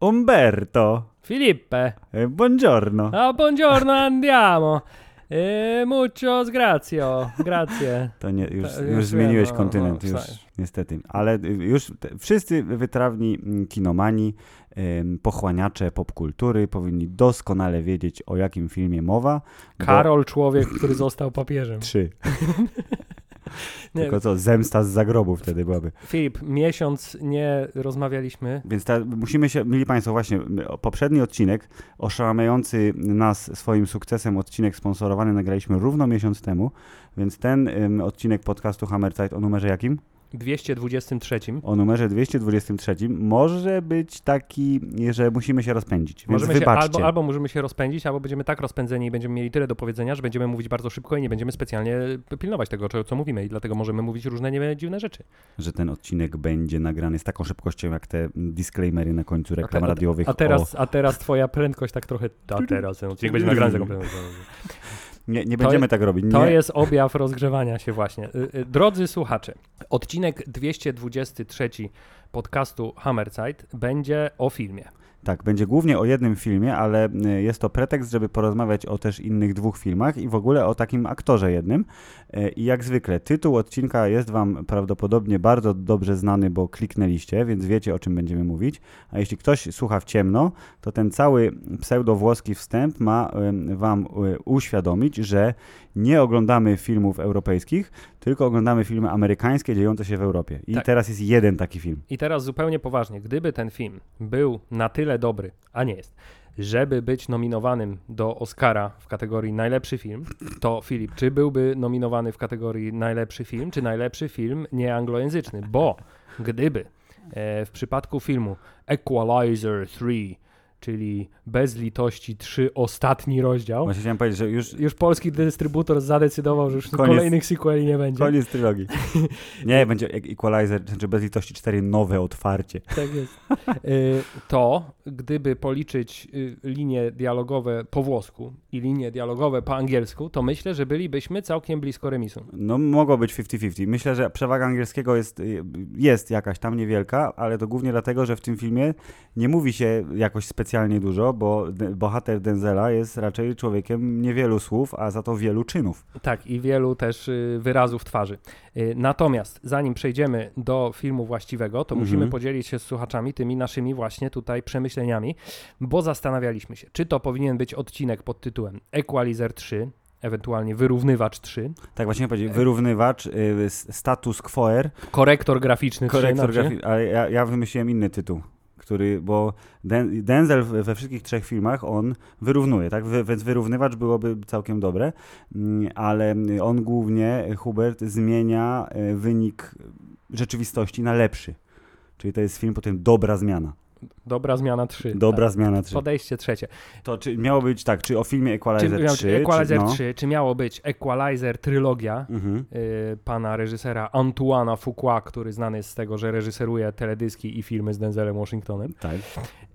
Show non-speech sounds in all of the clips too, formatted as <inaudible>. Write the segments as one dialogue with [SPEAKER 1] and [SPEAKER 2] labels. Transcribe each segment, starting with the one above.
[SPEAKER 1] Umberto,
[SPEAKER 2] Filippe,
[SPEAKER 1] eh, buongiorno.
[SPEAKER 2] ah, buongiorno, andiamo. E mucho sgrazio, grazie.
[SPEAKER 1] To nie, już,
[SPEAKER 2] To
[SPEAKER 1] już
[SPEAKER 2] już
[SPEAKER 1] zmieniłeś
[SPEAKER 2] wiem, no,
[SPEAKER 1] kontynent,
[SPEAKER 2] no,
[SPEAKER 1] już niestety. Ale y, już te, wszyscy wytrawni mm, kinomani, pochłaniacze popkultury powinni doskonale wiedzieć, o jakim filmie mowa. bo-
[SPEAKER 2] Karol, człowiek, który został papieżem.
[SPEAKER 1] Trzy. <laughs>
[SPEAKER 2] Nie,
[SPEAKER 1] Tylko co, zemsta z zagrobu wtedy byłaby.
[SPEAKER 2] Filip, miesiąc nie rozmawialiśmy.
[SPEAKER 1] Więc ta, musimy się, mili Państwo, właśnie poprzedni odcinek, oszałamiający nas swoim sukcesem odcinek sponsorowany nagraliśmy równo miesiąc temu, więc ten em, odcinek podcastu Hammerzeit o numerze jakim?
[SPEAKER 2] 223.
[SPEAKER 1] O numerze 223 może być taki, że musimy się rozpędzić, więc
[SPEAKER 2] Możemy się,
[SPEAKER 1] wybaczcie.
[SPEAKER 2] albo, albo możemy się rozpędzić, albo będziemy tak rozpędzeni i będziemy mieli tyle do powiedzenia, że będziemy mówić bardzo szybko i nie będziemy specjalnie pilnować tego, co, co mówimy i dlatego możemy mówić różne nie, dziwne rzeczy.
[SPEAKER 1] Że ten odcinek będzie nagrany z taką szybkością, jak te disclaimery na końcu
[SPEAKER 2] A te-
[SPEAKER 1] reklam
[SPEAKER 2] a-
[SPEAKER 1] radiowych.
[SPEAKER 2] A teraz, a teraz twoja prędkość tak trochę... A <laughs> teraz ten odcinek będzie nagrany z taką prędkością.
[SPEAKER 1] Nie, nie
[SPEAKER 2] to
[SPEAKER 1] będziemy
[SPEAKER 2] je-
[SPEAKER 1] tak robić.
[SPEAKER 2] To
[SPEAKER 1] nie.
[SPEAKER 2] jest objaw rozgrzewania się właśnie. Y, y, Drodzy słuchacze, odcinek 223 podcastu Hammerzeit będzie o filmie.
[SPEAKER 1] Tak, będzie głównie o jednym filmie, ale y, jest to pretekst, żeby porozmawiać o też innych dwóch filmach i w ogóle o takim aktorze jednym. Y, I jak zwykle, tytuł odcinka jest Wam prawdopodobnie bardzo dobrze znany, bo kliknęliście, więc wiecie o czym będziemy mówić. A jeśli ktoś słucha w ciemno, to ten cały pseudowłoski wstęp ma Wam y, uświadomić, że nie oglądamy filmów europejskich, tylko oglądamy filmy amerykańskie dziejące się w Europie. I
[SPEAKER 2] Tak.
[SPEAKER 1] teraz jest jeden taki film.
[SPEAKER 2] I teraz zupełnie poważnie, gdyby ten film był na tyle dobry, a nie jest, żeby być nominowanym do Oscara w kategorii najlepszy film, to Filip, czy byłby nominowany w kategorii najlepszy film, czy najlepszy film nieanglojęzyczny? Bo gdyby e, w przypadku filmu Equalizer 3, czyli Bez litości 3, ostatni rozdział,
[SPEAKER 1] Właśnie chciałem powiedzieć, że już
[SPEAKER 2] już polski dystrybutor zadecydował, że już
[SPEAKER 1] Koniec.
[SPEAKER 2] kolejnych sequeli nie będzie.
[SPEAKER 1] Koniec trylogii. <laughs> Nie, będzie Equalizer, znaczy bez litości 4 nowe otwarcie.
[SPEAKER 2] Tak jest. Y, To, gdyby policzyć y, linie dialogowe po włosku i linie dialogowe po angielsku, to myślę, że bylibyśmy całkiem blisko remisu.
[SPEAKER 1] No mogło być 50-50. Myślę, że przewaga angielskiego jest, y, jest jakaś tam niewielka, ale to głównie dlatego, że w tym filmie nie mówi się jakoś specjalnie dużo, bo bohater Denzela jest raczej człowiekiem niewielu słów, a za to wielu czynów.
[SPEAKER 2] Tak, i wielu też y, wyrazów twarzy. Y, Natomiast zanim przejdziemy do filmu właściwego, to
[SPEAKER 1] Mhm.
[SPEAKER 2] musimy podzielić się z słuchaczami tymi naszymi właśnie tutaj przemyśleniami, bo zastanawialiśmy się, czy to powinien być odcinek pod tytułem Equalizer 3, ewentualnie Wyrównywacz 3,
[SPEAKER 1] Tak właśnie powiedzieć, wyrównywacz, y, status quoer,
[SPEAKER 2] korektor graficzny 3,
[SPEAKER 1] korektor
[SPEAKER 2] znaczy.
[SPEAKER 1] graficzny, ale ja, ja wymyśliłem inny tytuł. Który, bo Den, Denzel we wszystkich trzech filmach on wyrównuje, tak? Więc wyrównywacz byłoby całkiem dobre, mm, ale on głównie, Hubert, zmienia e, wynik rzeczywistości na lepszy. Czyli to jest film potem dobra zmiana.
[SPEAKER 2] Dobra zmiana 3.
[SPEAKER 1] Dobra zmiana
[SPEAKER 2] tak.
[SPEAKER 1] 3.
[SPEAKER 2] Podejście trzecie.
[SPEAKER 1] To czy miało być tak, czy o filmie
[SPEAKER 2] Czy,
[SPEAKER 1] Equalizer
[SPEAKER 2] miał-
[SPEAKER 1] 3?
[SPEAKER 2] Equalizer
[SPEAKER 1] czy, no.
[SPEAKER 2] 3, czy miało być Equalizer trylogia
[SPEAKER 1] Mhm.
[SPEAKER 2] y, pana reżysera Antoana Fuqua, który znany jest z tego, że reżyseruje teledyski i filmy z Denzelem Washingtonem.
[SPEAKER 1] Tak.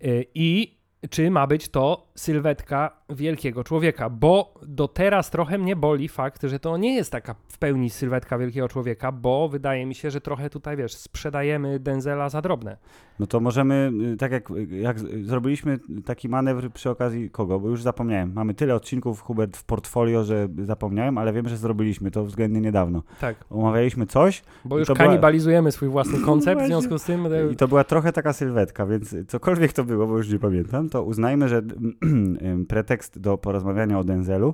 [SPEAKER 2] Y, I czy ma być to sylwetka wielkiego człowieka, bo do teraz trochę mnie boli fakt, że to nie jest taka w pełni sylwetka wielkiego człowieka, bo wydaje mi się, że trochę tutaj, wiesz, sprzedajemy Denzela za drobne.
[SPEAKER 1] No to możemy, y, tak jak, jak zrobiliśmy taki manewr przy okazji kogo, bo już zapomniałem. Mamy tyle odcinków, Hubert, w portfolio, że zapomniałem, ale wiem, że zrobiliśmy to względnie niedawno.
[SPEAKER 2] Tak,
[SPEAKER 1] Omawialiśmy coś
[SPEAKER 2] bo już
[SPEAKER 1] to była-
[SPEAKER 2] kanibalizujemy swój własny koncept, w związku z tym...
[SPEAKER 1] i to była trochę taka sylwetka, więc cokolwiek to było, bo już nie pamiętam, to uznajmy, że <clears throat> pretekst do porozmawiania o Denzelu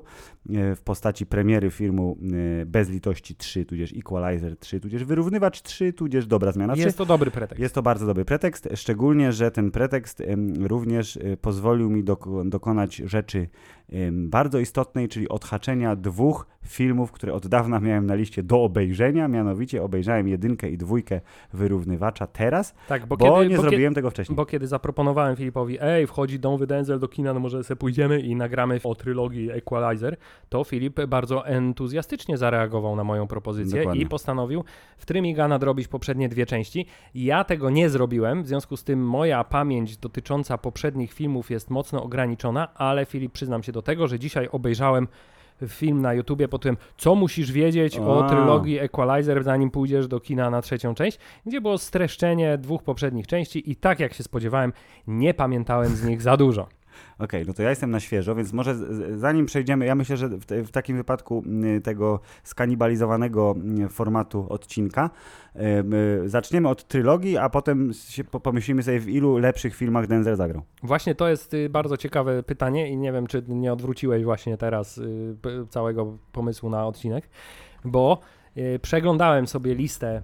[SPEAKER 1] e, w postaci premiery filmu e, Bez litości 3, tudzież Equalizer 3, tudzież Wyrównywacz 3, tudzież Dobra Zmiana 3.
[SPEAKER 2] Jest to dobry pretekst.
[SPEAKER 1] Jest to bardzo dobry pretekst, szczególnie, że ten pretekst również e, pozwolił mi doko- dokonać rzeczy bardzo istotnej, czyli odhaczenia dwóch filmów, które od dawna miałem na liście do obejrzenia, mianowicie obejrzałem jedynkę i dwójkę wyrównywacza teraz,
[SPEAKER 2] Tak, bo,
[SPEAKER 1] bo,
[SPEAKER 2] kiedy,
[SPEAKER 1] nie
[SPEAKER 2] bo,
[SPEAKER 1] zrobiłem tego wcześniej.
[SPEAKER 2] bo kiedy zaproponowałem Filipowi, ej, wchodzi nowy Denzel do kina, no może sobie pójdziemy i nagramy o trylogii Equalizer, to Filip bardzo entuzjastycznie zareagował na moją propozycję
[SPEAKER 1] Dokładnie.
[SPEAKER 2] i postanowił w Trymiga nadrobić poprzednie dwie części. Ja tego nie zrobiłem, w związku z tym moja pamięć dotycząca poprzednich filmów jest mocno ograniczona, ale Filip, przyznam się do tego, że dzisiaj obejrzałem film na YouTubie pod tytułem Co musisz wiedzieć o trylogii Equalizer, zanim pójdziesz do kina na trzecią część, gdzie było streszczenie dwóch poprzednich części i tak jak się spodziewałem, nie pamiętałem z nich za dużo.
[SPEAKER 1] Okej, no to ja jestem na świeżo, więc może zanim przejdziemy, ja myślę, że w, te, w takim wypadku mm, tego skanibalizowanego mm, formatu odcinka em, y, zaczniemy od trylogii, a potem pomyślimy sobie w ilu lepszych filmach Denzel zagrał.
[SPEAKER 2] Właśnie to jest y, bardzo ciekawe pytanie i nie wiem, czy nie odwróciłeś właśnie teraz y, p- całego pomysłu na odcinek, bo y, przeglądałem sobie listę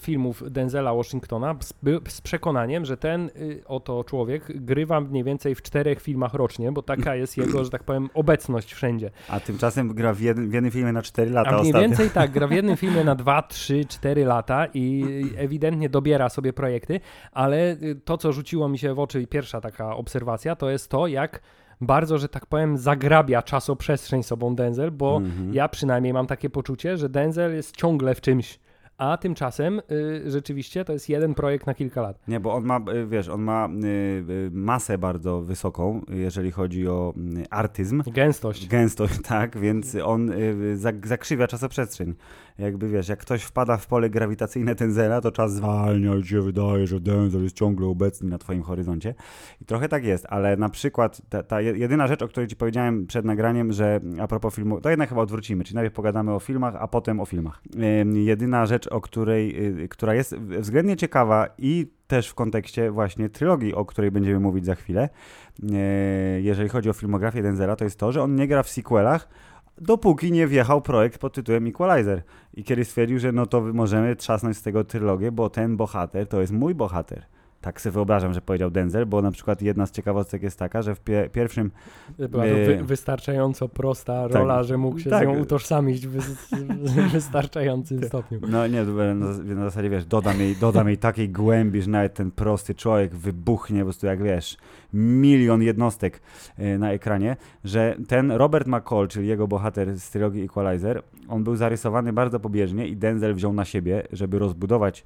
[SPEAKER 2] filmów Denzela Washingtona z, z przekonaniem, że ten y, oto człowiek grywa mniej więcej w czterech filmach rocznie, bo taka jest jego, że tak powiem, obecność wszędzie.
[SPEAKER 1] A tymczasem gra w, jednym, w jednym filmie na 4 lata
[SPEAKER 2] A mniej
[SPEAKER 1] ostatnio.
[SPEAKER 2] więcej tak, gra w jednym <laughs> filmie na 2, 3, 4 lata i ewidentnie dobiera sobie projekty, ale y, to, co rzuciło mi się w oczy i pierwsza taka obserwacja, to jest to, jak bardzo, że tak powiem, zagrabia czasoprzestrzeń sobą Denzel, bo
[SPEAKER 1] Mhm.
[SPEAKER 2] ja przynajmniej mam takie poczucie, że Denzel jest ciągle w czymś, a tymczasem y, rzeczywiście to jest jeden projekt na kilka lat.
[SPEAKER 1] Nie, bo on ma, y, wiesz, on ma y, y, masę bardzo wysoką, jeżeli chodzi o y, artyzm.
[SPEAKER 2] Gęstość.
[SPEAKER 1] Gęstość, <laughs> tak, więc on y, zak- zakrzywia czasoprzestrzeń. Jakby wiesz, jak ktoś wpada w pole grawitacyjne Denzela, to czas zwalnia i się wydaje, że Denzel jest ciągle obecny na twoim horyzoncie. I trochę tak jest, ale na przykład ta, ta je- jedyna rzecz, o której ci powiedziałem przed nagraniem, że a propos filmu, to jednak chyba odwrócimy, czyli najpierw pogadamy o filmach, a potem o filmach. Ym, jedyna rzecz, o której, y, która jest względnie ciekawa i też w kontekście właśnie trylogii, o której będziemy mówić za chwilę, e, jeżeli chodzi o filmografię Denzela, to jest to, że on nie gra w sequelach, dopóki nie wjechał projekt pod tytułem Equalizer. I kiedy stwierdził, że no to możemy trzasnąć z tego trylogię, bo ten bohater to jest mój bohater. Tak sobie wyobrażam, że powiedział Denzel, bo na przykład jedna z ciekawostek jest taka, że w pie- pierwszym
[SPEAKER 2] Była to
[SPEAKER 1] Nie.
[SPEAKER 2] wy, wystarczająco prosta
[SPEAKER 1] Tak.
[SPEAKER 2] rola, że mógł się
[SPEAKER 1] Tak.
[SPEAKER 2] z nią utożsamić w, w <laughs> wystarczającym stopniu.
[SPEAKER 1] No nie, na zasadzie wiesz, dodam jej, dodam jej takiej głębi, że nawet ten prosty człowiek wybuchnie po prostu jak wiesz, milion jednostek e, na ekranie, że ten Robert McCall, czyli jego bohater z trylogii Equalizer, on był zarysowany bardzo pobieżnie i Denzel wziął na siebie, żeby rozbudować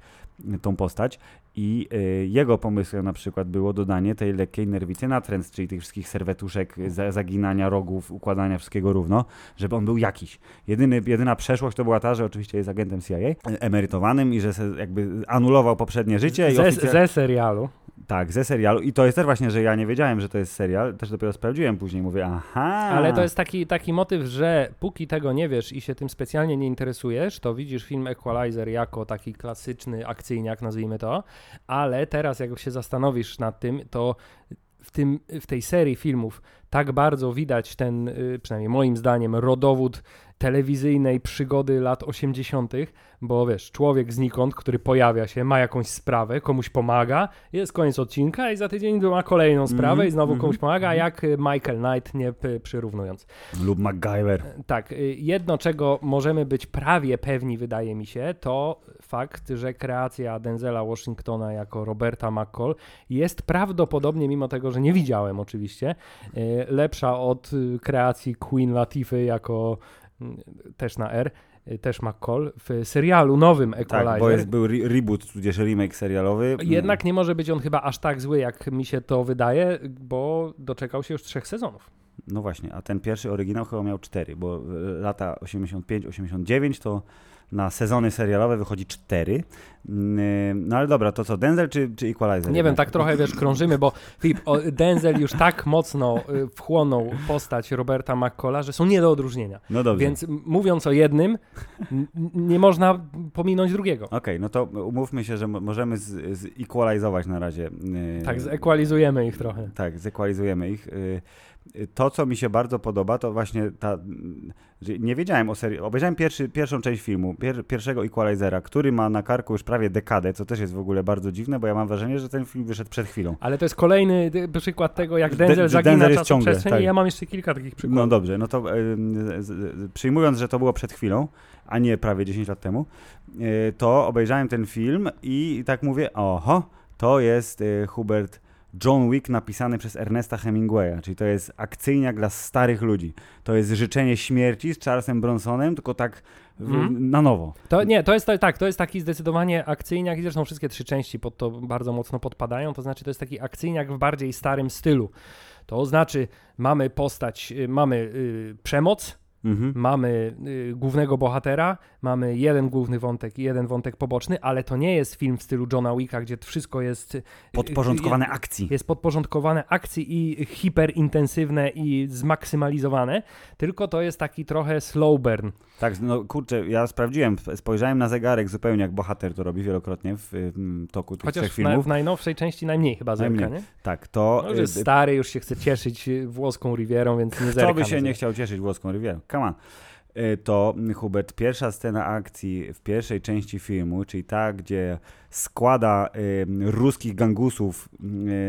[SPEAKER 1] e, tą postać i e, jego pomysłem na przykład było dodanie tej lekkiej nerwicy natręt, czyli tych wszystkich serwetuszek, za, zaginania rogów, układania wszystkiego równo, żeby on był jakiś. Jedyny, jedyna przeszłość to była ta, że oczywiście jest agentem CIA, emerytowanym i że jakby anulował poprzednie życie.
[SPEAKER 2] Ze,
[SPEAKER 1] oficjal...
[SPEAKER 2] ze serialu.
[SPEAKER 1] Tak, ze serialu. I to jest też właśnie, że ja nie wiedziałem, że to jest serial, też dopiero sprawdziłem później, mówię, aha.
[SPEAKER 2] Ale to jest taki, taki motyw, że póki tego nie wiesz i się tym specjalnie nie interesujesz, to widzisz film Equalizer jako taki klasyczny akcyjniak, nazwijmy to, ale teraz jak się zastanowisz nad tym, to w, tym, w tej serii filmów tak bardzo widać ten, y, przynajmniej moim zdaniem, rodowód telewizyjnej przygody lat 80., bo wiesz, człowiek znikąd, który pojawia się, ma jakąś sprawę, komuś pomaga, jest koniec odcinka i za tydzień ma kolejną sprawę
[SPEAKER 1] Mhm,
[SPEAKER 2] i znowu
[SPEAKER 1] mhm,
[SPEAKER 2] komuś pomaga,
[SPEAKER 1] mhm.
[SPEAKER 2] jak y, Michael Knight, nie przyrównując.
[SPEAKER 1] Lub MacGyver.
[SPEAKER 2] Tak, y, jedno czego możemy być prawie pewni, wydaje mi się, to fakt, że kreacja Denzela Washingtona jako Roberta McCall jest prawdopodobnie, mimo tego, że nie widziałem oczywiście, y, lepsza od y, kreacji Queen Latify jako mm, też na R, też McCall w serialu nowym Equalizer.
[SPEAKER 1] Tak, bo jest, był re reboot, tudzież remake serialowy.
[SPEAKER 2] Jednak nie może być on chyba aż tak zły, jak mi się to wydaje, bo doczekał się już trzech sezonów.
[SPEAKER 1] No właśnie, a ten pierwszy oryginał chyba miał cztery, bo e, lata 85-89 to na sezony serialowe wychodzi cztery. Mm, No ale dobra, to co, Denzel czy, czy Equalizer?
[SPEAKER 2] Nie wiem, tak trochę wiesz, krążymy, bo Filip, o, Denzel już tak mocno y, wchłonął postać Roberta McCalla, że są nie do odróżnienia.
[SPEAKER 1] No dobrze.
[SPEAKER 2] Więc mówiąc o jednym, nie można pominąć drugiego.
[SPEAKER 1] Okej, no to umówmy się, że mo- możemy z, z equalizować na razie.
[SPEAKER 2] Tak, zekwalizujemy ich trochę.
[SPEAKER 1] Tak, zekwalizujemy ich. To, co mi się bardzo podoba, to właśnie ta. Nie wiedziałem o serii. Obejrzałem pierwszy, pierwszą część filmu, pier, pierwszego Equalizera, który ma na karku już prawie dekadę, co też jest w ogóle bardzo dziwne, bo ja mam wrażenie, że ten film wyszedł przed chwilą.
[SPEAKER 2] Ale to jest kolejny przykład tego, jak
[SPEAKER 1] De-
[SPEAKER 2] Denzel
[SPEAKER 1] że
[SPEAKER 2] zagina
[SPEAKER 1] Denzel jest ciągle, tak.
[SPEAKER 2] ja mam jeszcze kilka takich
[SPEAKER 1] No
[SPEAKER 2] przykładów.
[SPEAKER 1] dobrze, no to przyjmując, że to było przed chwilą, a nie prawie 10 lat temu, yy, to obejrzałem ten film i tak mówię, oho, to jest yy, Hubert John Wick napisany przez Ernesta Hemingwaya, czyli to jest akcyjniak dla starych ludzi. To jest życzenie śmierci z Charlesem Bronsonem, tylko tak w,
[SPEAKER 2] Mhm.
[SPEAKER 1] na nowo.
[SPEAKER 2] To nie, to jest tak, to jest taki zdecydowanie akcyjniak i zresztą wszystkie trzy części pod to bardzo mocno podpadają, to znaczy to jest taki akcyjniak w bardziej starym stylu. To znaczy mamy postać, y, mamy y, przemoc,
[SPEAKER 1] Mhm.
[SPEAKER 2] Mamy y, głównego bohatera, mamy jeden główny wątek i jeden wątek poboczny, ale to nie jest film w stylu Johna Wicka, gdzie wszystko jest y,
[SPEAKER 1] Podporządkowane
[SPEAKER 2] y,
[SPEAKER 1] akcji.
[SPEAKER 2] jest podporządkowane akcji i hiperintensywne i zmaksymalizowane, tylko to jest taki trochę slow burn.
[SPEAKER 1] Tak, no kurczę, ja sprawdziłem, spojrzałem na zegarek zupełnie jak bohater to robi wielokrotnie w, w toku tych trzech
[SPEAKER 2] Chociaż na,
[SPEAKER 1] filmów.
[SPEAKER 2] w najnowszej części najmniej chyba zerka,
[SPEAKER 1] Najmniej.
[SPEAKER 2] nie?
[SPEAKER 1] Tak, to...
[SPEAKER 2] No, że
[SPEAKER 1] y,
[SPEAKER 2] stary już się chce cieszyć y, włoską Rivierą, więc nie zerka.
[SPEAKER 1] Kto by
[SPEAKER 2] na
[SPEAKER 1] się nie
[SPEAKER 2] zerka.
[SPEAKER 1] chciał cieszyć włoską Rivierą? Come on. Y, To Hubert, pierwsza scena akcji w pierwszej części filmu, czyli ta, gdzie składa y, ruskich gangusów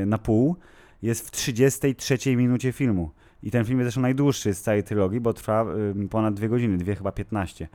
[SPEAKER 1] y, na pół, jest w 33 minucie filmu. I ten film jest zresztą najdłuższy z całej trylogii, bo trwa ponad dwie godziny, dwie chyba 15.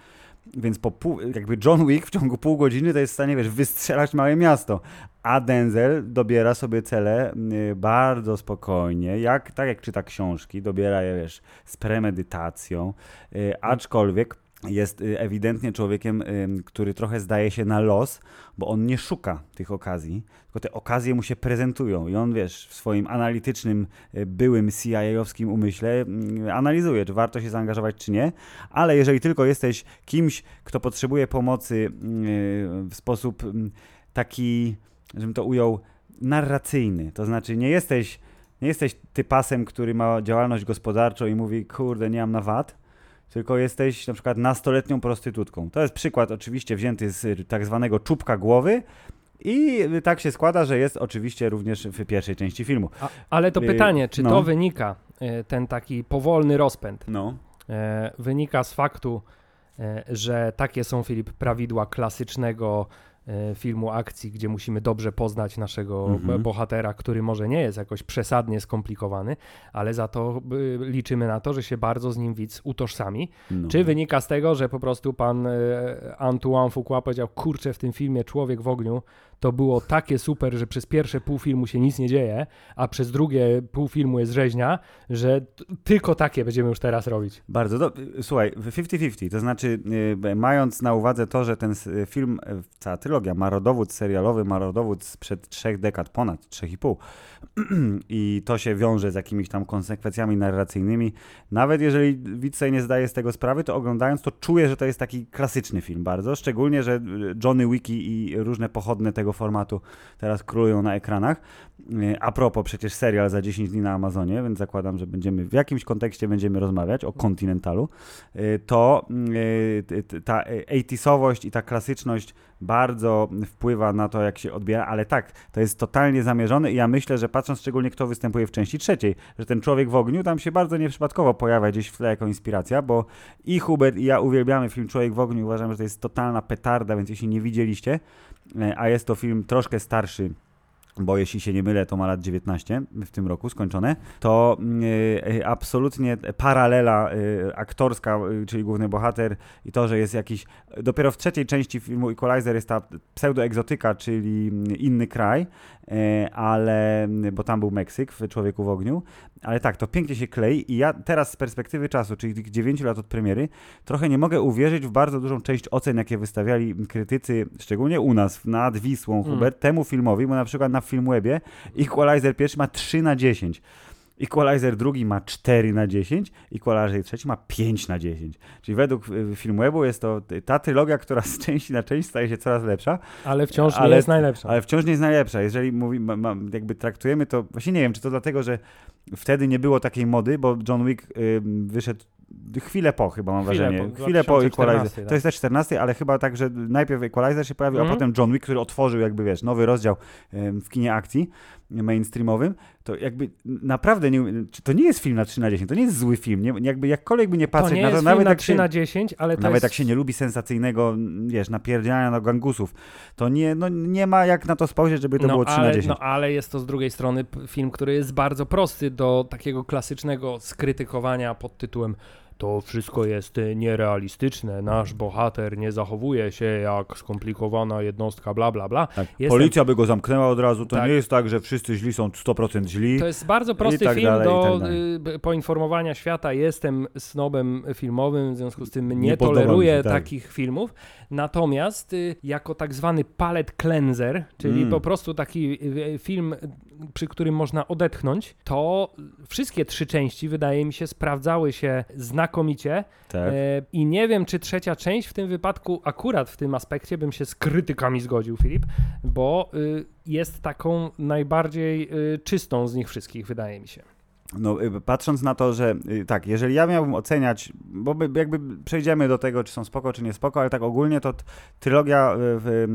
[SPEAKER 1] Więc po pół, jakby John Wick w ciągu pół godziny to jest w stanie, wiesz, wystrzelać małe miasto. A Denzel dobiera sobie cele y, bardzo spokojnie, jak, tak jak czyta książki, dobiera je, wiesz, z premedytacją, y, aczkolwiek jest y, ewidentnie człowiekiem, który trochę zdaje się na los, bo on nie szuka tych okazji, tylko te okazje mu się prezentują. I on, wiesz, w swoim analitycznym, y, byłym CIA-owskim umyśle y, analizuje, czy warto się zaangażować, czy nie, ale jeżeli tylko jesteś kimś, kto potrzebuje pomocy y, w sposób y, taki, żebym to ujął, narracyjny, to znaczy nie jesteś, nie jesteś typasem, który ma działalność gospodarczą i mówi, kurde, nie mam na VAT, tylko jesteś na przykład nastoletnią prostytutką. To jest przykład oczywiście wzięty z y, tak zwanego czubka głowy i tak się składa, że jest oczywiście również w pierwszej części filmu.
[SPEAKER 2] A, ale to
[SPEAKER 1] Y,
[SPEAKER 2] pytanie, czy
[SPEAKER 1] no.
[SPEAKER 2] to wynika, y, ten taki powolny rozpęd,
[SPEAKER 1] No.
[SPEAKER 2] wynika z faktu, że takie są, Filip, prawidła klasycznego filmu akcji, gdzie musimy dobrze poznać naszego
[SPEAKER 1] Mhm.
[SPEAKER 2] bohatera, który może nie jest jakoś przesadnie skomplikowany, ale za to y, liczymy na to, że się bardzo z nim widz utożsami.
[SPEAKER 1] no.
[SPEAKER 2] Czy wynika z tego, że po prostu pan e, Antoine Fuqua powiedział, kurczę, w tym filmie Człowiek w ogniu to było takie super, że przez pierwsze pół filmu się nic nie dzieje, a przez drugie pół filmu jest rzeźnia, że tylko takie będziemy już teraz robić.
[SPEAKER 1] Bardzo dobrze. Słuchaj, 50-50, to znaczy y, mając na uwadze to, że ten s- film, y, cała trylogia ma rodowód serialowy, ma rodowód sprzed trzech dekad, ponad trzech i pół <clears throat> i to się wiąże z jakimiś tam konsekwencjami narracyjnymi, nawet jeżeli widz sobie nie zdaje z tego sprawy, to oglądając to czuję, że to jest taki klasyczny film bardzo, szczególnie, że y, Johnny Wiki i różne pochodne tego formatu teraz królują na ekranach. Y, A propos, przecież serial za 10 dni na Amazonie, więc zakładam, że będziemy w jakimś kontekście będziemy rozmawiać o Continentalu. Y, To t- t- ta 80sowość i ta klasyczność bardzo wpływa na to, jak się odbiera, ale tak, to jest totalnie zamierzone i ja myślę, że patrząc szczególnie kto występuje w części trzeciej, że ten człowiek w ogniu tam się bardzo nieprzypadkowo pojawia gdzieś w tle jako inspiracja, bo i Hubert i ja uwielbiamy film Człowiek w ogniu, uważam, że to jest totalna petarda, więc jeśli nie widzieliście, e, a jest to film troszkę starszy, bo jeśli się nie mylę, to ma lat 19 w tym roku skończone, to y, absolutnie paralela y, aktorska, y, czyli główny bohater i to, że jest jakiś, dopiero w trzeciej części filmu Equalizer jest ta pseudoegzotyka, czyli inny kraj, y, ale, bo tam był Meksyk w Człowieku w ogniu, ale tak, to pięknie się klei i ja teraz z perspektywy czasu, czyli tych 9 lat od premiery, trochę nie mogę uwierzyć w bardzo dużą część ocen, jakie wystawiali krytycy, szczególnie u nas, nad Wisłą,
[SPEAKER 2] Mm.
[SPEAKER 1] Hubert, temu filmowi, bo na przykład na Filmwebie Equalizer pierwszy ma 3 na 10. Equalizer drugi ma 4 na 10, Equalizer trzeci ma 5 na 10. Czyli według y, Filmwebu jest to ta trylogia, która z części na część staje się coraz lepsza,
[SPEAKER 2] Ale wciąż
[SPEAKER 1] Ale-
[SPEAKER 2] nie jest najlepsza.
[SPEAKER 1] ale wciąż nie jest najlepsza. Jeżeli mówi, ma, ma, jakby traktujemy to, właśnie nie wiem, czy to dlatego, że wtedy nie było takiej mody, bo John Wick y, wyszedł chwilę po chyba mam
[SPEAKER 2] Chwilę
[SPEAKER 1] wrażenie.
[SPEAKER 2] po,
[SPEAKER 1] chwilę po
[SPEAKER 2] 2014,
[SPEAKER 1] Equalizer.
[SPEAKER 2] tak.
[SPEAKER 1] To jest też 14, ale chyba tak, że najpierw Equalizer się pojawił,
[SPEAKER 2] Mhm.
[SPEAKER 1] a potem John Wick, który otworzył jakby, wiesz, nowy rozdział w kinie akcji mainstreamowym, to jakby naprawdę nie, to nie jest film na 3 na 10, to nie jest zły film, nie, jakby jakkolwiek by nie
[SPEAKER 2] to
[SPEAKER 1] patrzeć
[SPEAKER 2] nie
[SPEAKER 1] na to,
[SPEAKER 2] jest
[SPEAKER 1] nawet
[SPEAKER 2] film na
[SPEAKER 1] jak
[SPEAKER 2] 3
[SPEAKER 1] się,
[SPEAKER 2] na 10, ale to
[SPEAKER 1] nawet
[SPEAKER 2] jest...
[SPEAKER 1] jak się nie lubi sensacyjnego, wiesz, napierdziania na gangusów, to nie, no, nie ma jak na to spojrzeć, żeby to było 3
[SPEAKER 2] ale,
[SPEAKER 1] na 10.
[SPEAKER 2] No ale jest to z drugiej strony film, który jest bardzo prosty do takiego klasycznego skrytykowania pod tytułem to wszystko jest nierealistyczne, nasz bohater nie zachowuje się jak skomplikowana jednostka, bla, bla, bla.
[SPEAKER 1] Tak.
[SPEAKER 2] Jestem-
[SPEAKER 1] Policja by go zamknęła od razu. To
[SPEAKER 2] Tak.
[SPEAKER 1] nie jest tak, że wszyscy źli są 100% źli.
[SPEAKER 2] To jest bardzo prosty
[SPEAKER 1] tak
[SPEAKER 2] film
[SPEAKER 1] dalej,
[SPEAKER 2] do
[SPEAKER 1] tak
[SPEAKER 2] y, poinformowania świata. Jestem snobem filmowym, w związku z tym nie,
[SPEAKER 1] Nie
[SPEAKER 2] toleruję
[SPEAKER 1] się, tak.
[SPEAKER 2] takich filmów. Natomiast y, jako tak zwany palette cleanser, czyli
[SPEAKER 1] Mm.
[SPEAKER 2] po prostu taki y, film przy którym można odetchnąć, to wszystkie trzy części, wydaje mi się, sprawdzały się znakomicie.
[SPEAKER 1] Tak.
[SPEAKER 2] E, I nie wiem, czy trzecia część w tym wypadku, akurat w tym aspekcie, bym się z krytykami zgodził, Filip, bo y, jest taką najbardziej y, czystą z nich wszystkich, wydaje mi się.
[SPEAKER 1] No, y, patrząc na to, że tak, jeżeli ja miałbym oceniać, bo by- jakby przejdziemy do tego, czy są spoko, czy nie spoko, ale tak ogólnie to trylogia w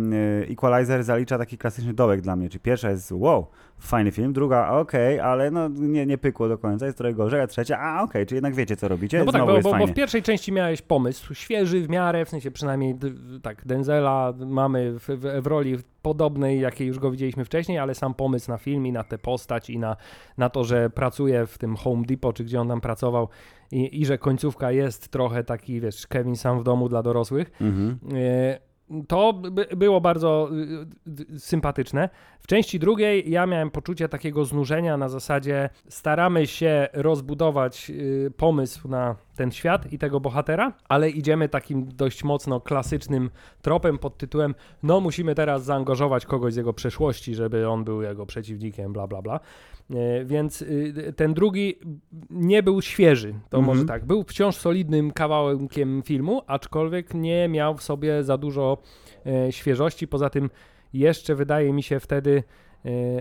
[SPEAKER 1] Equalizer zalicza taki klasyczny dołek dla mnie. Czyli pierwsza jest wow, fajny film, druga okej, ale no nie, nie pykło do końca, jest trochę gorzej, a trzecia a okej, czyli jednak wiecie, co robicie,
[SPEAKER 2] No bo tak,
[SPEAKER 1] znowu
[SPEAKER 2] bo,
[SPEAKER 1] jest
[SPEAKER 2] bo, bo
[SPEAKER 1] fajnie.
[SPEAKER 2] w pierwszej części miałeś pomysł świeży w miarę, w sensie przynajmniej tak, Denzela mamy w, w, w roli podobnej, jakiej już go widzieliśmy wcześniej, ale sam pomysł na film i na tę postać i na, na to, że pracuje w tym Home Depot, czy gdzie on tam pracował i, i że końcówka jest trochę taki, wiesz, Kevin sam w domu dla dorosłych.
[SPEAKER 1] Mhm.
[SPEAKER 2] E, To by, było bardzo y, y, sympatyczne. W części drugiej ja miałem poczucie takiego znużenia na zasadzie staramy się rozbudować y, pomysł na ten świat i tego bohatera, ale idziemy takim dość mocno klasycznym tropem pod tytułem no musimy teraz zaangażować kogoś z jego przeszłości, żeby on był jego przeciwnikiem, bla bla bla. E, Więc y, ten drugi nie był świeży, to
[SPEAKER 1] Mhm.
[SPEAKER 2] może tak. Był wciąż solidnym kawałkiem filmu, aczkolwiek nie miał w sobie za dużo e, świeżości. Poza tym jeszcze wydaje mi się wtedy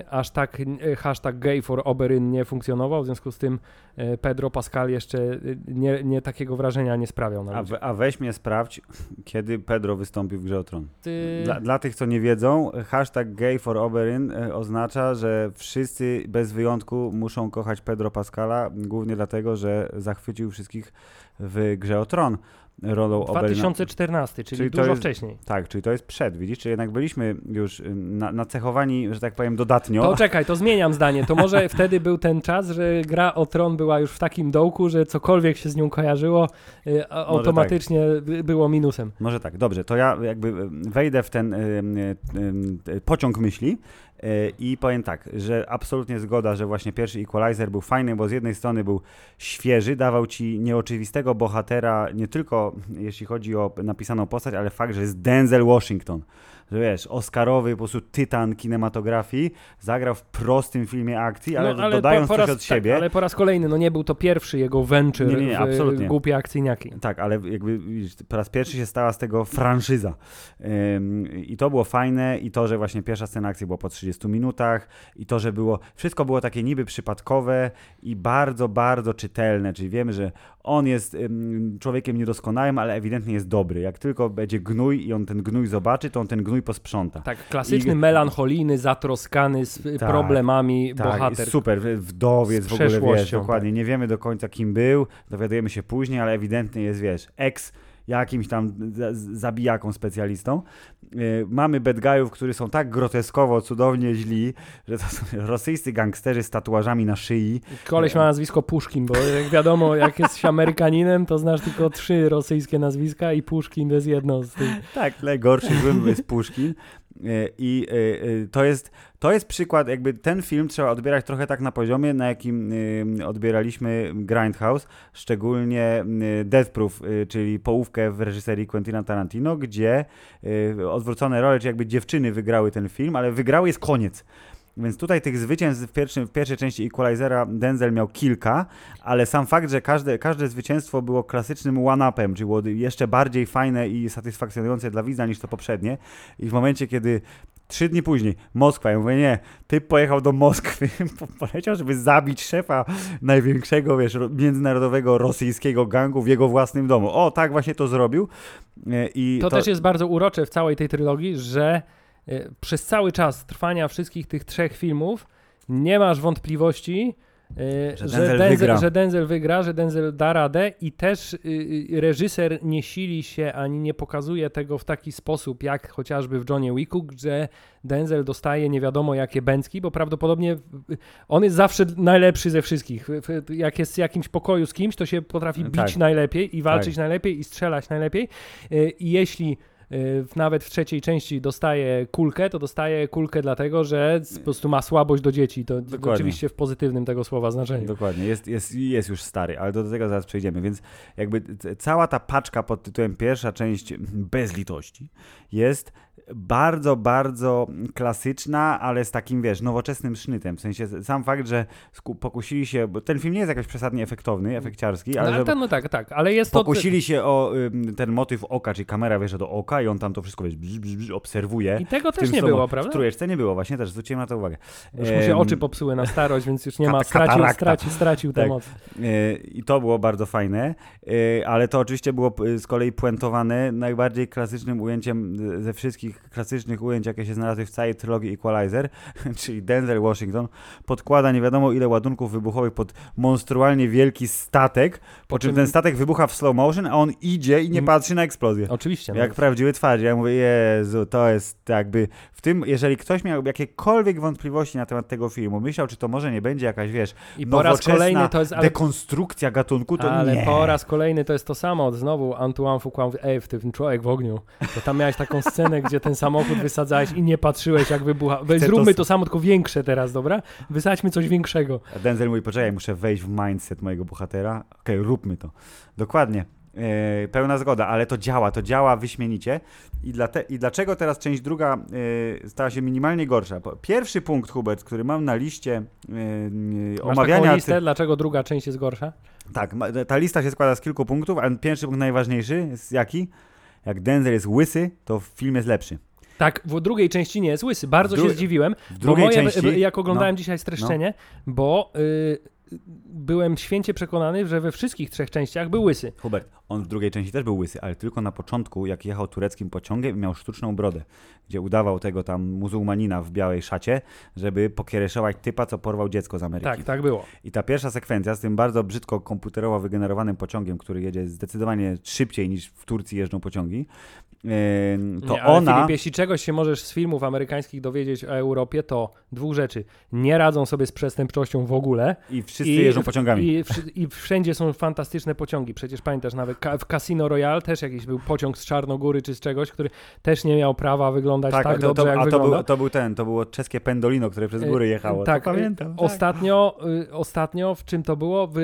[SPEAKER 2] aż tak e, hashtag gay for Oberyn nie funkcjonował, w związku z tym e, Pedro Pascal jeszcze e, nie, nie takiego wrażenia nie sprawiał na
[SPEAKER 1] A, we, a weź mnie sprawdź, <laughs> kiedy Pedro wystąpił w Grze o Tron.
[SPEAKER 2] Ty...
[SPEAKER 1] Dla, dla tych, co nie wiedzą, hashtag gay for Oberyn e, oznacza, że wszyscy bez wyjątku muszą kochać Pedro Pascala, głównie dlatego, że zachwycił wszystkich w Grze o Tron rolą Oberyna.
[SPEAKER 2] 2014, czyli,
[SPEAKER 1] Czyli
[SPEAKER 2] dużo
[SPEAKER 1] jest-
[SPEAKER 2] wcześniej.
[SPEAKER 1] Tak, czyli to jest przed, widzisz? Czyli jednak byliśmy już na, nacechowani, że tak powiem, dodatnio.
[SPEAKER 2] To czekaj, to zmieniam zdanie. To może <laughs> wtedy był ten czas, że gra o tron była już w takim dołku, że cokolwiek się z nią kojarzyło, y, a- automatycznie by- było minusem.
[SPEAKER 1] Może tak, dobrze, to ja jakby wejdę w ten ym, ym, y, pociąg myśli y, i powiem tak, że absolutnie zgoda, że właśnie pierwszy Equalizer był fajny, bo z jednej strony był świeży, dawał ci nieoczywistego bohatera, nie tylko jeśli chodzi o napisaną postać, ale fakt, że jest Denzel Washington. Że wiesz, Oscarowy po prostu tytan kinematografii, zagrał w prostym filmie akcji, ale,
[SPEAKER 2] No,
[SPEAKER 1] dodając
[SPEAKER 2] po
[SPEAKER 1] coś
[SPEAKER 2] raz,
[SPEAKER 1] od siebie.
[SPEAKER 2] Tak, ale po raz kolejny, no nie był to pierwszy jego venture
[SPEAKER 1] Nie, nie, nie,
[SPEAKER 2] w
[SPEAKER 1] absolutnie.
[SPEAKER 2] głupie akcyjniaki.
[SPEAKER 1] Tak, ale jakby po raz pierwszy się stała z tego franczyza. Ym, I to było fajne, i to, że właśnie pierwsza scena akcji była po 30 minutach, i to, że było. Wszystko było takie niby przypadkowe i bardzo, bardzo czytelne. Czyli wiemy, że on jest człowiekiem niedoskonałym, ale ewidentnie jest dobry. Jak tylko będzie gnój i on ten gnój zobaczy, to on ten gnój posprząta.
[SPEAKER 2] Tak, klasyczny,
[SPEAKER 1] I-
[SPEAKER 2] melancholijny, zatroskany z y,
[SPEAKER 1] Tak,
[SPEAKER 2] problemami
[SPEAKER 1] Tak,
[SPEAKER 2] bohater.
[SPEAKER 1] super, wdowiec w ogóle, wiesz, dokładnie, nie wiemy do końca kim był, dowiadujemy się później, ale ewidentnie jest, wiesz, ex jakimś tam za- zabijaką specjalistą. Yy, mamy bad guyów, którzy są tak groteskowo, cudownie źli, że to są <laughs> rosyjscy gangsterzy z tatuażami na szyi.
[SPEAKER 2] Koleś ma nazwisko Puszkin, bo jak wiadomo, jak jesteś <laughs> Amerykaninem, to znasz tylko trzy rosyjskie nazwiska i Puszkin to jest jedno z tych.
[SPEAKER 1] Tak, najgorszy złym jest Puszkin. Yy, I yy, yy, to jest, to jest przykład, jakby ten film trzeba odbierać trochę tak na poziomie, na jakim odbieraliśmy Grindhouse, szczególnie Death Proof, yy, czyli połówkę w reżyserii Quentina Tarantino, gdzie yy, odwrócone role, czy jakby dziewczyny wygrały ten film, ale wygrały jest koniec. Więc tutaj tych zwycięstw w, pierwszym, w pierwszej części Equalizera Denzel miał kilka, ale sam fakt, że każde, każde zwycięstwo było klasycznym one-upem, czyli było jeszcze bardziej fajne i satysfakcjonujące dla widza niż to poprzednie. I w momencie, kiedy trzy dni później Moskwa, ja mówię, nie, typ pojechał do Moskwy, <laughs> po- poleciał, żeby zabić szefa największego, wiesz, ro- międzynarodowego rosyjskiego gangu w jego własnym domu. O, tak właśnie to zrobił. E, I
[SPEAKER 2] To, też jest bardzo urocze w całej tej trylogii, że przez cały czas trwania wszystkich tych trzech filmów nie masz wątpliwości, e,
[SPEAKER 1] Że
[SPEAKER 2] że,
[SPEAKER 1] Denzel
[SPEAKER 2] Denzel,
[SPEAKER 1] wygra.
[SPEAKER 2] że Denzel wygra, że Denzel da radę i też y, y, reżyser nie sili się ani nie pokazuje tego w taki sposób, jak chociażby w Johnie Wicku, że Denzel dostaje nie wiadomo jakie bęcki, bo prawdopodobnie y, on jest zawsze najlepszy ze wszystkich. Jak jest w jakimś pokoju z kimś, to się potrafi bić
[SPEAKER 1] Tak.
[SPEAKER 2] najlepiej i walczyć
[SPEAKER 1] Tak.
[SPEAKER 2] najlepiej i strzelać najlepiej. Y, I jeśli y, nawet w trzeciej części dostaje kulkę, to dostaje kulkę dlatego, że po prostu ma słabość do dzieci. To
[SPEAKER 1] Dokładnie.
[SPEAKER 2] oczywiście w pozytywnym tego słowa znaczeniu.
[SPEAKER 1] Dokładnie, jest, jest, jest już stary, ale do tego zaraz przejdziemy. Więc jakby cała ta paczka pod tytułem pierwsza część bez litości jest bardzo, bardzo klasyczna, ale z takim, wiesz, nowoczesnym sznytem. W sensie sam fakt, że pokusili się, bo ten film nie jest jakoś przesadnie efektowny, efekciarski, ale
[SPEAKER 2] no,
[SPEAKER 1] że
[SPEAKER 2] to, no tak, tak, ale jest to...
[SPEAKER 1] pokusili się o ten motyw oka, czyli kamera wjeżdża do oka i on tam to wszystko, wiesz, bzz, bzz, bzz, obserwuje.
[SPEAKER 2] I tego
[SPEAKER 1] W
[SPEAKER 2] też nie było,
[SPEAKER 1] W
[SPEAKER 2] prawda?
[SPEAKER 1] trójeczce nie było, właśnie też zwróciłem na to uwagę.
[SPEAKER 2] Już mu się oczy popsuły na starość, więc już nie ma, stracił, stracił, stracił tę
[SPEAKER 1] Tak.
[SPEAKER 2] moc.
[SPEAKER 1] E, I to było bardzo fajne, e, ale to oczywiście było z kolei puentowane najbardziej klasycznym ujęciem ze wszystkich klasycznych ujęć, jakie się znalazły w całej trylogii Equalizer, <laughs> czyli Denzel Washington podkłada nie wiadomo ile ładunków wybuchowych pod monstrualnie wielki statek, po czym
[SPEAKER 2] czym-
[SPEAKER 1] ten statek wybucha w slow motion, a on idzie i nie
[SPEAKER 2] Mm.
[SPEAKER 1] patrzy na eksplozję.
[SPEAKER 2] Oczywiście. No.
[SPEAKER 1] Jak prawdziwy twarz. Ja mówię, Jezu, to jest jakby w tym, jeżeli ktoś miał jakiekolwiek wątpliwości na temat tego filmu, myślał, czy to może nie będzie jakaś, wiesz,
[SPEAKER 2] I po raz kolejny to jest... Ale,
[SPEAKER 1] dekonstrukcja gatunku, to
[SPEAKER 2] ale
[SPEAKER 1] nie.
[SPEAKER 2] po raz kolejny to jest to samo. Znowu Antoine Fuqua ej, w tym człowiek w ogniu. To tam miałeś taką scenę, gdzie ten samochód wysadzałeś i nie patrzyłeś, jak wybucha. Weź,
[SPEAKER 1] to
[SPEAKER 2] zróbmy
[SPEAKER 1] s-
[SPEAKER 2] to, samo, tylko większe teraz, dobra? Wysadźmy coś większego.
[SPEAKER 1] A Denzel mówi, poczekaj, muszę wejść w mindset mojego bohatera. Okej, róbmy to. Dokładnie. E, pełna zgoda, ale to działa, to działa wyśmienicie. I, dlate, I dlaczego teraz część druga e, stała się minimalnie gorsza? Pierwszy punkt, Hubert, który mam na liście
[SPEAKER 2] Masz
[SPEAKER 1] omawiania...
[SPEAKER 2] taką listę, dlaczego druga część jest gorsza?
[SPEAKER 1] Tak, ma- ta lista się składa z kilku punktów, a pierwszy punkt najważniejszy jest jaki? Jak Denzel jest łysy, to film jest lepszy.
[SPEAKER 2] Tak, w drugiej części nie jest łysy. Bardzo się zdziwiłem,
[SPEAKER 1] W drugiej
[SPEAKER 2] moje,
[SPEAKER 1] części...
[SPEAKER 2] jak oglądałem
[SPEAKER 1] no,
[SPEAKER 2] dzisiaj streszczenie, bo y, byłem święcie przekonany, że we wszystkich trzech częściach był łysy.
[SPEAKER 1] Hubert, on w drugiej części też był łysy, ale tylko na początku, jak jechał tureckim pociągiem i miał sztuczną brodę, gdzie udawał tego tam muzułmanina w białej szacie, żeby pokiereszować typa, co porwał dziecko z Ameryki.
[SPEAKER 2] Tak, tak było.
[SPEAKER 1] I ta pierwsza sekwencja z tym bardzo brzydko komputerowo wygenerowanym pociągiem, który jedzie zdecydowanie szybciej niż w Turcji jeżdżą pociągi, to
[SPEAKER 2] nie,
[SPEAKER 1] ona...
[SPEAKER 2] Filip, jeśli czegoś się możesz z filmów amerykańskich dowiedzieć o Europie, to dwóch rzeczy. Nie radzą sobie z przestępczością w ogóle.
[SPEAKER 1] I wszyscy jeżdżą pociągami.
[SPEAKER 2] I, I wszędzie są fantastyczne pociągi. Przecież pamiętasz, nawet ka- w Casino Royale też jakiś był pociąg z Czarnogóry czy z czegoś, który też nie miał prawa wyglądać tak,
[SPEAKER 1] a to,
[SPEAKER 2] dobrze,
[SPEAKER 1] to,
[SPEAKER 2] jak
[SPEAKER 1] a to
[SPEAKER 2] wygląda.
[SPEAKER 1] był, to był ten, to było czeskie pendolino, które przez góry jechało.
[SPEAKER 2] Tak,
[SPEAKER 1] to pamiętam. tak.
[SPEAKER 2] Ostatnio, y, ostatnio, w czym to było? W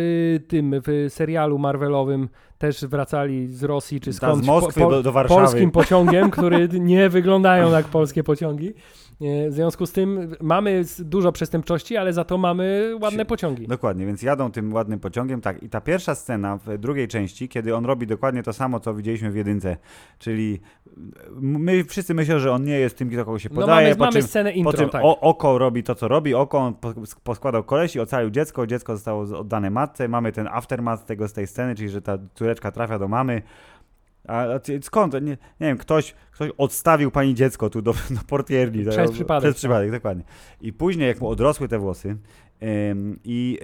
[SPEAKER 2] tym, w serialu Marvelowym też wracali z Rosji czy
[SPEAKER 1] Ta
[SPEAKER 2] skądś
[SPEAKER 1] z Moskwy
[SPEAKER 2] po, po,
[SPEAKER 1] do, Warszawy.
[SPEAKER 2] polskim pociągiem, który <laughs> nie wyglądają jak polskie pociągi. E, W związku z tym mamy dużo przestępczości, ale za to mamy ładne pociągi.
[SPEAKER 1] Dokładnie, więc jadą tym ładnym pociągiem, tak. I ta pierwsza scena w drugiej części, kiedy on robi dokładnie to samo, co widzieliśmy w jedynce, czyli my wszyscy myślą, że on nie jest tym, kto kogo się
[SPEAKER 2] No
[SPEAKER 1] podaje,
[SPEAKER 2] mamy,
[SPEAKER 1] po
[SPEAKER 2] mamy
[SPEAKER 1] czym,
[SPEAKER 2] scenę
[SPEAKER 1] po
[SPEAKER 2] intro,
[SPEAKER 1] czym
[SPEAKER 2] tak.
[SPEAKER 1] o, oko robi to, co robi, oko on po- poskładał kolesi, ocalił dziecko, dziecko zostało oddane matce, mamy ten aftermath tego z tej sceny, czyli że ta córeczka trafia do mamy, a skąd? Nie, nie wiem, ktoś, ktoś odstawił pani dziecko tu do, <laughs> do portierni.
[SPEAKER 2] Przez
[SPEAKER 1] To-
[SPEAKER 2] przypadek,
[SPEAKER 1] Przez
[SPEAKER 2] tak.
[SPEAKER 1] przypadek, dokładnie. I później, jak mu odrosły te włosy i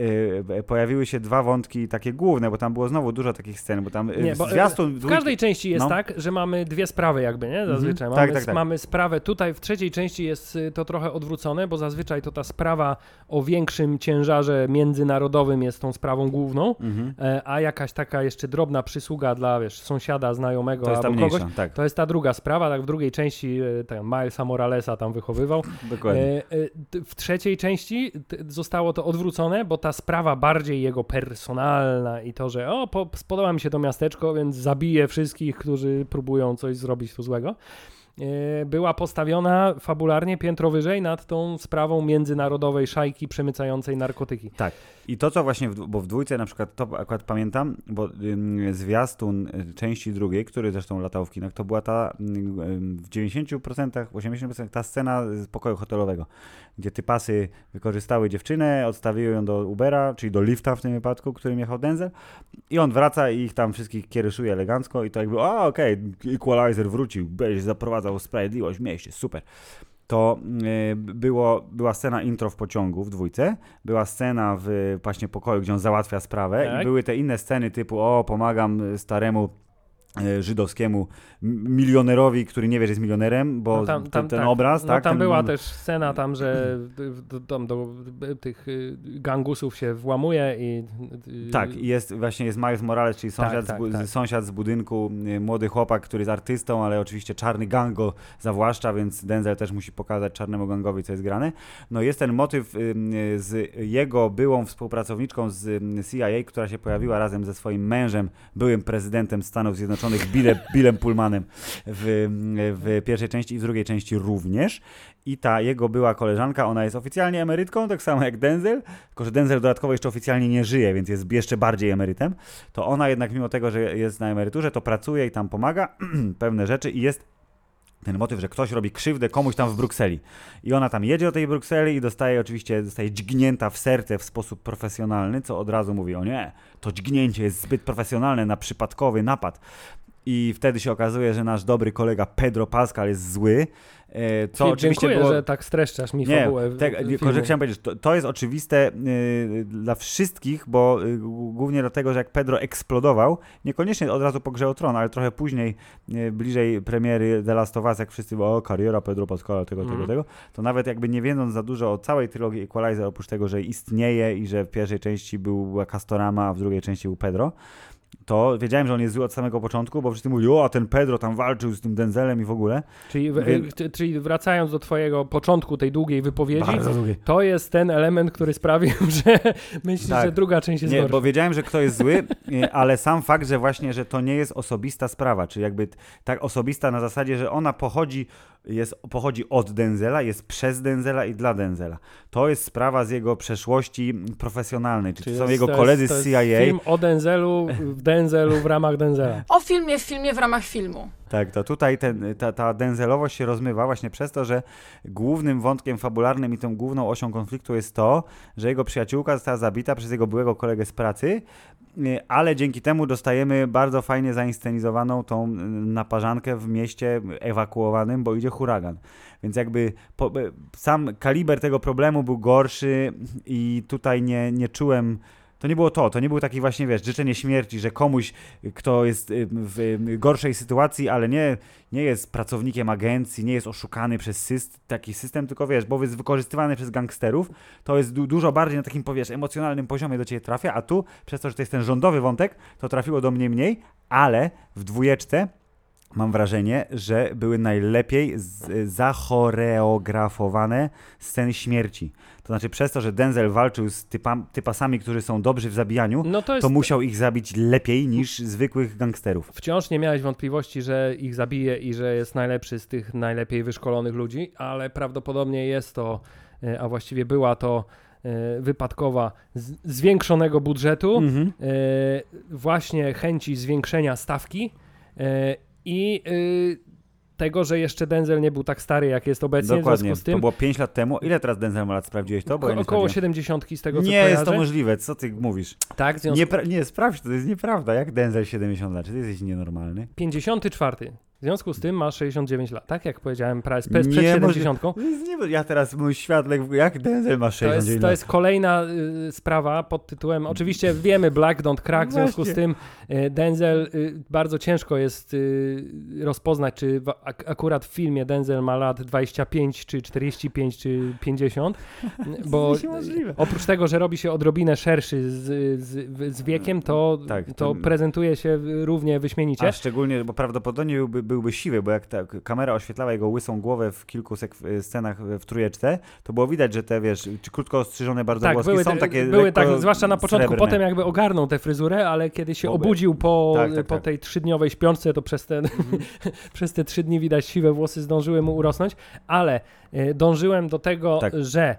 [SPEAKER 1] y, pojawiły się dwa wątki takie główne, bo tam było znowu dużo takich scen, bo tam y,
[SPEAKER 2] Nie, bo, e,
[SPEAKER 1] zwiastun...
[SPEAKER 2] W każdej części jest
[SPEAKER 1] No.
[SPEAKER 2] tak, że mamy dwie sprawy jakby, nie? Zazwyczaj.
[SPEAKER 1] Mhm.
[SPEAKER 2] Mamy,
[SPEAKER 1] Tak, tak, tak.
[SPEAKER 2] mamy sprawę, tutaj w trzeciej części jest y, to trochę odwrócone, bo zazwyczaj to ta sprawa o większym ciężarze międzynarodowym jest tą sprawą główną,
[SPEAKER 1] Mhm.
[SPEAKER 2] e, a jakaś taka jeszcze drobna przysługa dla, wiesz, sąsiada, znajomego
[SPEAKER 1] To jest
[SPEAKER 2] albo
[SPEAKER 1] mniejsza,
[SPEAKER 2] kogoś.
[SPEAKER 1] tak,
[SPEAKER 2] To jest ta druga sprawa, tak w drugiej części e, ten Milesa Moralesa tam wychowywał.
[SPEAKER 1] dokładnie.
[SPEAKER 2] E, e, w trzeciej części t- zostało to odwrócone, bo ta sprawa bardziej jego personalna i to, że o, po, spodoba mi się to miasteczko, więc zabiję wszystkich, którzy próbują coś zrobić tu złego. E, Była postawiona fabularnie piętro wyżej nad tą sprawą międzynarodowej szajki przemycającej narkotyki.
[SPEAKER 1] I to, co właśnie, w, bo w dwójce na przykład, to akurat pamiętam, bo ym, zwiastun y, części drugiej, który zresztą latał w kinach, to była ta ym, w 90%, 80% ta scena z pokoju hotelowego, gdzie typasy wykorzystały dziewczynę, odstawiły ją do Ubera, czyli do lifta w tym wypadku, którym jechał Denzel i on wraca i ich tam wszystkich kieryszuje elegancko i to jakby, a okej, Equalizer wrócił, będzie zaprowadzał sprawiedliwość w mieście, super to y, było, była scena intro w pociągu w dwójce, była scena w właśnie pokoju, gdzie on załatwia sprawę
[SPEAKER 2] Tak.
[SPEAKER 1] i były te inne sceny typu o, pomagam staremu żydowskiemu m- milionerowi, który nie wie, że jest milionerem, bo
[SPEAKER 2] No tam-
[SPEAKER 1] ten-
[SPEAKER 2] tam-
[SPEAKER 1] ten
[SPEAKER 2] tak.
[SPEAKER 1] obraz,
[SPEAKER 2] No
[SPEAKER 1] tak?
[SPEAKER 2] tam
[SPEAKER 1] ten,
[SPEAKER 2] była też scena tam, że tam do tych y, gangusów się włamuje i... y,
[SPEAKER 1] Tak, jest właśnie jest Miles Morales, czyli sąsiad,
[SPEAKER 2] tak,
[SPEAKER 1] z, bu-
[SPEAKER 2] tak.
[SPEAKER 1] sąsiad z budynku, y, młody chłopak, który jest artystą, ale oczywiście czarny gang go zawłaszcza, więc Denzel też musi pokazać czarnemu gangowi, co jest grane. No jest ten motyw z jego byłą współpracowniczką z CIA, która się pojawiła razem ze swoim mężem, byłym prezydentem Stanów Zjednoczonych nakręconych Bille, Billem Pullmanem w, w pierwszej części i w drugiej części również. I ta jego była koleżanka, ona jest oficjalnie emerytką, tak samo jak Denzel, tylko że Denzel dodatkowo jeszcze oficjalnie nie żyje, więc jest jeszcze bardziej emerytem. To ona jednak mimo tego, że jest na emeryturze, to pracuje i tam pomaga <clears throat> pewne rzeczy i jest ten motyw, że ktoś robi krzywdę komuś tam w Brukseli. I ona tam jedzie do tej Brukseli i dostaje oczywiście, zostaje dźgnięta w serce w sposób profesjonalny, co od razu mówi, o nie, to dźgnięcie jest zbyt profesjonalne na przypadkowy napad. I wtedy się okazuje, że nasz dobry kolega Pedro Pascal jest zły.
[SPEAKER 2] E, co oczywiście było... że tak streszczasz mi nie, fabułę.
[SPEAKER 1] Tylko, że chciałem powiedzieć, to, to jest oczywiste y, dla wszystkich, bo y, głównie dlatego, że jak Pedro eksplodował, niekoniecznie od razu po grze o Tron, ale trochę później, y, bliżej premiery The Last of Us, jak wszyscy o kariera Pedro Pascala, tego, mm. tego, mhm. tego, to nawet jakby nie wiedząc za dużo o całej trylogii Equalizer, oprócz tego, że istnieje i że w pierwszej części był Castorama, a w drugiej części był Pedro, to wiedziałem, że on jest zły od samego początku, bo wszyscy mówili, o, a ten Pedro tam walczył z tym Denzelem i w ogóle.
[SPEAKER 2] Czyli, czyli wracając do twojego początku tej długiej wypowiedzi, to jest ten element, który sprawił, <laughs> że myślisz, tak. że druga część jest
[SPEAKER 1] Nie,
[SPEAKER 2] gorsza.
[SPEAKER 1] bo wiedziałem, że kto jest zły, ale sam fakt, że właśnie, że to nie jest osobista sprawa, czy jakby tak osobista na zasadzie, że ona pochodzi jest, pochodzi od Denzela, jest przez Denzela i dla Denzela. To jest sprawa z jego przeszłości profesjonalnej, czy, czy to są jego koledzy jest, z CIA.
[SPEAKER 2] film o Denzelu, w Denzelu w ramach Denzela. <laughs>
[SPEAKER 3] O filmie w filmie w ramach filmu.
[SPEAKER 1] Tak, to tutaj ten, ta, ta denzelowość się rozmywa właśnie przez to, że głównym wątkiem fabularnym i tą główną osią konfliktu jest to, że jego przyjaciółka została zabita przez jego byłego kolegę z pracy, ale dzięki temu dostajemy bardzo fajnie zainscenizowaną tą y, naparzankę w mieście ewakuowanym, bo idzie huragan. Więc jakby po, y, sam kaliber tego problemu był gorszy i tutaj nie, nie czułem to nie było to, to nie był taki właśnie, wiesz, życzenie śmierci, że komuś, kto jest y, w gorszej sytuacji, ale nie, nie jest pracownikiem agencji, nie jest oszukany przez taki system, tylko wiesz, bo jest wykorzystywany przez gangsterów, to jest du dużo bardziej na takim, powiesz, emocjonalnym poziomie do ciebie trafia, a tu, przez to, że to jest ten rządowy wątek, to trafiło do mnie mniej, ale w dwójeczce mam wrażenie, że były najlepiej zachoreografowane sceny śmierci. To znaczy przez to, że Denzel walczył z typa, typasami, którzy są dobrzy w zabijaniu, no to, jest... to, musiał ich zabić lepiej niż zwykłych gangsterów.
[SPEAKER 2] Wciąż nie miałeś wątpliwości, że ich zabije i że jest najlepszy z tych najlepiej wyszkolonych ludzi, ale prawdopodobnie jest to, e, a właściwie była to e, wypadkowa zwiększonego budżetu, mhm. E, właśnie chęci zwiększenia stawki i tego, że jeszcze Denzel nie był tak stary, jak jest obecnie.
[SPEAKER 1] Dokładnie,
[SPEAKER 2] z tym,
[SPEAKER 1] to było 5 lat temu. Ile teraz Denzel ma lat? Sprawdziłeś to?
[SPEAKER 2] Bo ja około 70 z tego,
[SPEAKER 1] co
[SPEAKER 2] Nie
[SPEAKER 1] kojarzę. jest to możliwe, co ty mówisz?
[SPEAKER 2] Tak,
[SPEAKER 1] związku... nie, nie, sprawdź, to jest nieprawda. Jak Denzel 70 lat? Czy ty jesteś nienormalny?
[SPEAKER 2] 54. W związku z tym ma 69 lat, tak? Jak powiedziałem, prawie przed nie 70.
[SPEAKER 1] Nie, ja teraz mój świadek, jak Denzel ma 69
[SPEAKER 2] to jest, To jest kolejna y, sprawa pod tytułem, oczywiście wiemy Black Don't Crack, w związku z tym y, Denzel y, bardzo ciężko jest y, rozpoznać, czy w, ak akurat w filmie Denzel ma lat 25, czy 45, czy 50, <laughs> bo oprócz tego, że robi się odrobinę szerszy z, z, z wiekiem, to, tak, to, to prezentuje się równie wyśmienicie.
[SPEAKER 1] A szczególnie, bo prawdopodobnie byłby byłby siwy, bo jak ta kamera oświetlała jego łysą głowę w kilku scenach w trójeczce, to było widać, że te, wiesz, krótko ostrzyżone bardzo tak, włoski
[SPEAKER 2] były,
[SPEAKER 1] są takie
[SPEAKER 2] Były tak, zwłaszcza na początku, srebrne. potem jakby ogarnął tę fryzurę, ale kiedy się obudził po, tak, tak, po tak. tej trzydniowej śpiączce, to przez, ten, mhm. <laughs> przez te trzy dni widać siwe włosy zdążyły mu urosnąć, ale y, dążyłem do tego, tak. że E,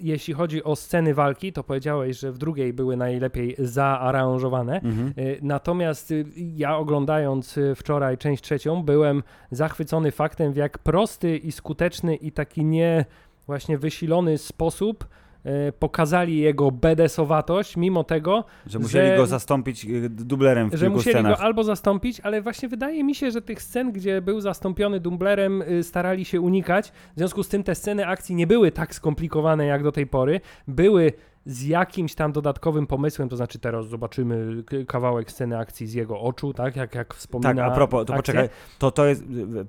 [SPEAKER 2] jeśli chodzi o sceny walki, to powiedziałeś, że w drugiej były najlepiej zaaranżowane. Mhm. E, natomiast y, ja oglądając y, wczoraj część trzecią, byłem zachwycony faktem, w jak prosty i skuteczny i taki nie właśnie wysilony sposób E, pokazali jego bedesowatość, mimo tego,
[SPEAKER 1] że musieli że, go zastąpić e, dublerem w
[SPEAKER 2] Że musieli
[SPEAKER 1] scenach.
[SPEAKER 2] go albo zastąpić, ale właśnie wydaje mi się, że tych scen, gdzie był zastąpiony dublerem, y, starali się unikać. W związku z tym te sceny akcji nie były tak skomplikowane jak do tej pory. Były z jakimś tam dodatkowym pomysłem, to znaczy teraz zobaczymy kawałek sceny akcji z jego oczu, tak, jak, jak wspomina
[SPEAKER 1] Tak, a propos, to akcję. poczekaj, to, to jest,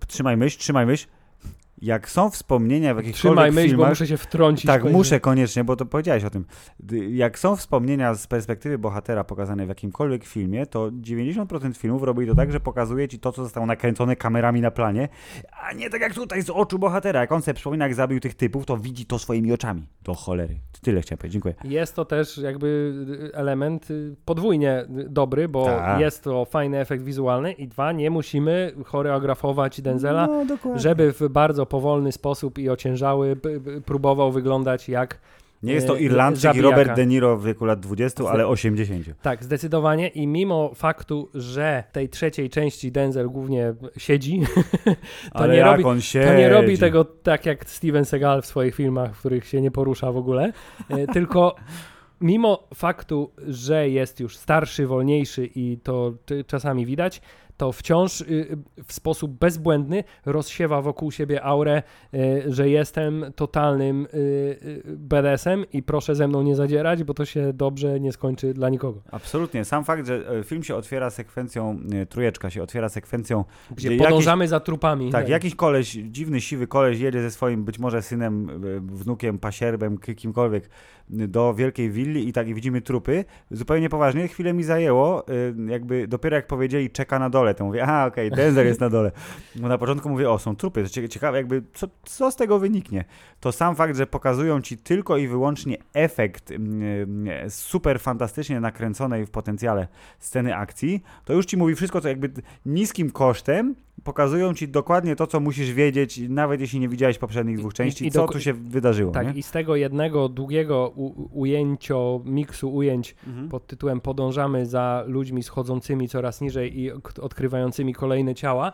[SPEAKER 1] trzymaj myśl, trzymaj myśl, jak są wspomnienia w jakichkolwiek
[SPEAKER 2] Trzymaj myśl,
[SPEAKER 1] filmach...
[SPEAKER 2] bo muszę się wtrącić.
[SPEAKER 1] Tak,
[SPEAKER 2] koniecznie.
[SPEAKER 1] muszę koniecznie, bo to powiedziałeś o tym. Jak są wspomnienia z perspektywy bohatera pokazane w jakimkolwiek filmie, to 90% filmów robi to tak, że pokazuje ci to, co zostało nakręcone kamerami na planie, a nie tak jak tutaj z oczu bohatera. Jak on sobie przypomina, jak zabił tych typów, to widzi to swoimi oczami. To cholery. Tyle chciałem powiedzieć. Dziękuję.
[SPEAKER 2] Jest to też jakby element y, podwójnie dobry, bo
[SPEAKER 1] Tak.
[SPEAKER 2] jest to fajny efekt wizualny i dwa, nie musimy choreografować Denzela,
[SPEAKER 1] No,
[SPEAKER 2] żeby w bardzo powolny sposób i ociężały próbował wyglądać jak
[SPEAKER 1] Nie jest to
[SPEAKER 2] e,
[SPEAKER 1] Irlandczyk i
[SPEAKER 2] zabijaka.
[SPEAKER 1] Robert De Niro w wieku lat 20, ale 80.
[SPEAKER 2] Tak, zdecydowanie. I mimo faktu, że tej trzeciej części Denzel głównie siedzi, <laughs> to, nie, robi, to nie robi tego tak jak Steven Seagal w swoich filmach, w których się nie porusza w ogóle, e, <laughs> tylko mimo faktu, że jest już starszy, wolniejszy i to czasami widać, to wciąż y, w sposób bezbłędny rozsiewa wokół siebie aurę, y, że jestem totalnym y, y, BDS-em i proszę ze mną nie zadzierać, bo to się dobrze nie skończy dla nikogo.
[SPEAKER 1] Absolutnie. Sam fakt, że e, film się otwiera sekwencją, e, trójeczka się otwiera sekwencją,
[SPEAKER 2] Gdzie
[SPEAKER 1] jakiś-
[SPEAKER 2] podążamy za trupami.
[SPEAKER 1] Tak, jakiś koleś, dziwny, siwy koleś jedzie ze swoim być może synem, e, wnukiem, pasierbem, kimkolwiek do wielkiej willi i tak i widzimy trupy. Zupełnie poważnie, chwilę mi zajęło, e, jakby dopiero jak powiedzieli czeka na dole, to mówię, aha, okej, Denzel jest na dole. Bo na początku mówię, o, są trupy, to cie- ciekawe jakby, co, co z tego wyniknie. To sam fakt, że pokazują ci tylko i wyłącznie efekt mm, e, super fantastycznie nakręconej w potencjale sceny akcji, to już ci mówi wszystko, co jakby niskim kosztem pokazują ci dokładnie to, co musisz wiedzieć, nawet jeśli nie widziałeś poprzednich dwóch części,
[SPEAKER 2] i
[SPEAKER 1] co
[SPEAKER 2] doko-
[SPEAKER 1] tu się wydarzyło.
[SPEAKER 2] Tak,
[SPEAKER 1] nie?
[SPEAKER 2] i z tego jednego długiego u- ujęcio, miksu ujęć
[SPEAKER 1] Mhm.
[SPEAKER 2] pod tytułem Podążamy za ludźmi schodzącymi coraz niżej i odkrywającymi kolejne ciała,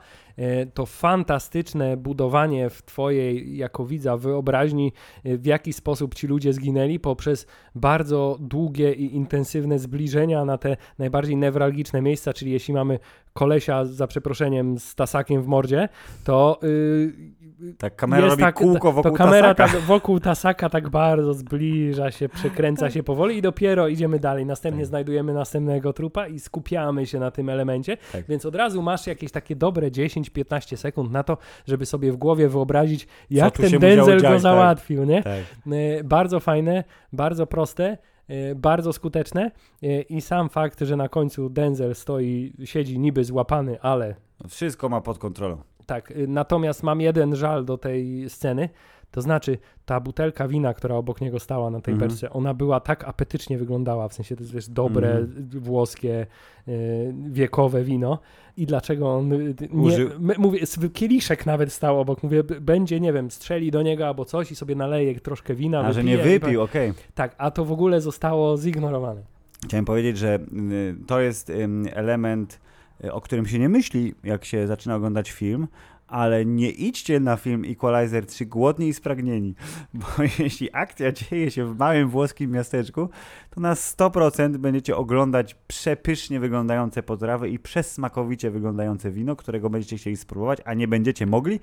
[SPEAKER 2] to fantastyczne budowanie w twojej, jako widza, wyobraźni, e, w jaki sposób ci ludzie zginęli poprzez bardzo długie i intensywne zbliżenia na te najbardziej newralgiczne miejsca, czyli jeśli mamy kolesia, za przeproszeniem, z tasakiem w mordzie, to... Yy,
[SPEAKER 1] Tak, kamera
[SPEAKER 2] jest
[SPEAKER 1] robi
[SPEAKER 2] tak-
[SPEAKER 1] kółko wokół
[SPEAKER 2] to kamera
[SPEAKER 1] tasaka.
[SPEAKER 2] tak wokół tasaka tak bardzo zbliża się, przekręca się powoli i dopiero idziemy dalej. Następnie
[SPEAKER 1] Tak.
[SPEAKER 2] znajdujemy następnego trupa i skupiamy się na tym elemencie,
[SPEAKER 1] Tak.
[SPEAKER 2] więc od razu masz jakieś takie dobre 10-15 sekund na to, żeby sobie w głowie wyobrazić, jak ten Denzel
[SPEAKER 1] dziać,
[SPEAKER 2] go
[SPEAKER 1] tak.
[SPEAKER 2] załatwił, nie?
[SPEAKER 1] Tak.
[SPEAKER 2] E, Bardzo fajne, bardzo proste, e, bardzo skuteczne e, i sam fakt, że na końcu Denzel stoi, siedzi niby złapany, ale
[SPEAKER 1] Wszystko ma pod kontrolą.
[SPEAKER 2] Tak, y, natomiast mam jeden żal do tej sceny. To znaczy, ta butelka wina, która obok niego stała na tej
[SPEAKER 1] Mhm.
[SPEAKER 2] beczce, ona była tak apetycznie wyglądała, w sensie to jest wiesz, dobre,
[SPEAKER 1] Mhm.
[SPEAKER 2] włoskie, y, wiekowe wino. I dlaczego on y, nie,
[SPEAKER 1] Użył-
[SPEAKER 2] my, mówię, kieliszek nawet stał obok, mówię, będzie, nie wiem, strzeli do niego albo coś i sobie naleje troszkę wina,
[SPEAKER 1] A że nie wypił, okej.
[SPEAKER 2] Tak, a to w ogóle zostało zignorowane.
[SPEAKER 1] Chciałem powiedzieć, że y, to jest element, y, o którym się nie myśli, jak się zaczyna oglądać film, ale nie idźcie na film Equalizer 3 głodni i spragnieni, <laughs> bo jeśli akcja dzieje się w małym włoskim miasteczku, to na 100% będziecie oglądać przepysznie wyglądające potrawy i przesmakowicie wyglądające wino, którego będziecie chcieli spróbować, a nie będziecie mogli,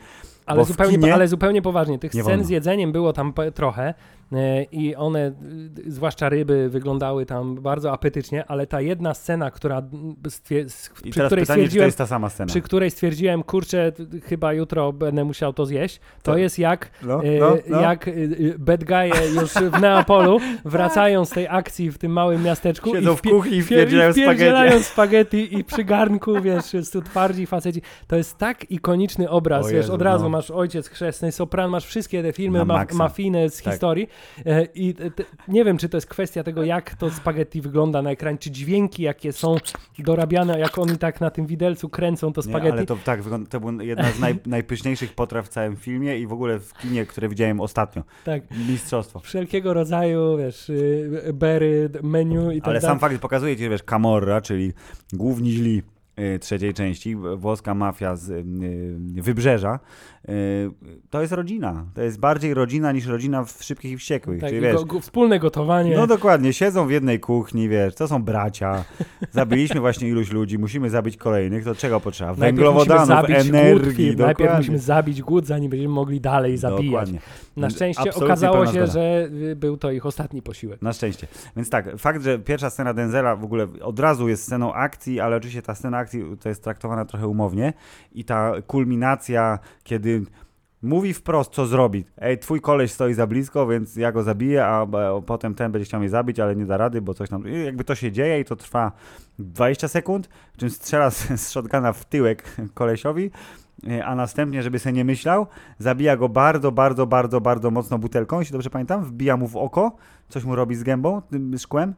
[SPEAKER 2] Ale zupełnie,
[SPEAKER 1] kinie-
[SPEAKER 2] ale zupełnie poważnie, tych scen z jedzeniem było tam trochę e, i one, y, zwłaszcza ryby, wyglądały tam bardzo apetycznie, ale ta jedna scena, która stwie- s-
[SPEAKER 1] I
[SPEAKER 2] przy której
[SPEAKER 1] pytanie, czy to
[SPEAKER 2] stwierdziłem,
[SPEAKER 1] jest ta sama scena.
[SPEAKER 2] przy której stwierdziłem, kurczę, chyba jutro będę musiał to zjeść, to
[SPEAKER 1] To-
[SPEAKER 2] jest jak,
[SPEAKER 1] No,
[SPEAKER 2] e,
[SPEAKER 1] no, no.
[SPEAKER 2] jak bad guy'e już w Neapolu <laughs> wracają z tej akcji w tym małym miasteczku
[SPEAKER 1] Siedzą
[SPEAKER 2] i
[SPEAKER 1] w kuchni i
[SPEAKER 2] wpie-
[SPEAKER 1] wpierdzielają spaghetti.
[SPEAKER 2] spaghetti i przy garnku, wiesz, tu twardzi faceci. To jest tak ikoniczny obraz,
[SPEAKER 1] O
[SPEAKER 2] wiesz,
[SPEAKER 1] Jezu,
[SPEAKER 2] od razu
[SPEAKER 1] no.
[SPEAKER 2] masz Ojciec Chrzestny, Sopran, masz wszystkie te filmy ma mafijne z
[SPEAKER 1] Tak.
[SPEAKER 2] historii e, i te, nie wiem, czy to jest kwestia tego, jak to spaghetti wygląda na ekranie, czy dźwięki, jakie są dorabiane, jak oni tak na tym widelcu kręcą to
[SPEAKER 1] Nie,
[SPEAKER 2] spaghetti.
[SPEAKER 1] ale to tak, wygląda- to była jedna z naj, najpyszniejszych potraw w całym filmie i w ogóle w kinie, które widziałem ostatnio.
[SPEAKER 2] Tak,
[SPEAKER 1] Mistrzostwo.
[SPEAKER 2] wszelkiego rodzaju, wiesz, y, bery, menu i tak
[SPEAKER 1] Ale
[SPEAKER 2] dalej.
[SPEAKER 1] sam fakt pokazuje ci, wiesz, Camorra, czyli główni źli trzeciej części, włoska mafia z y, y, wybrzeża, y, to jest rodzina. To jest bardziej rodzina niż rodzina w Szybkich i Wściekłych.
[SPEAKER 2] tak,
[SPEAKER 1] czyli wiesz,
[SPEAKER 2] go, wspólne gotowanie.
[SPEAKER 1] no dokładnie, siedzą w jednej kuchni, wiesz, to są bracia, zabiliśmy właśnie iluś ludzi, musimy zabić kolejnych, to czego potrzeba? Węglowodanów,
[SPEAKER 2] głód,
[SPEAKER 1] energii,
[SPEAKER 2] Filip. Najpierw musimy zabić głód, zanim będziemy mogli dalej zabijać.
[SPEAKER 1] Dokładnie.
[SPEAKER 2] Na szczęście
[SPEAKER 1] Absolutnie
[SPEAKER 2] okazało się,
[SPEAKER 1] zgoda.
[SPEAKER 2] że y, był to ich ostatni posiłek.
[SPEAKER 1] Na szczęście. Więc tak, fakt, że pierwsza scena Denzela w ogóle od razu jest sceną akcji, ale oczywiście ta scena to jest traktowana trochę umownie i ta kulminacja, kiedy mówi wprost, co zrobi. Ej, twój koleś stoi za blisko, więc ja go zabiję, a, a potem ten będzie chciał mnie zabić, ale nie da rady, bo coś tam. Jakby to się dzieje i to trwa 20 sekund, czym strzela z shotguna w tyłek kolesiowi, e, a następnie, żeby sobie nie myślał, zabija go bardzo, bardzo, bardzo, bardzo mocno butelką, jeśli dobrze pamiętam, wbija mu w oko, coś mu robi z gębą, tym szkłem.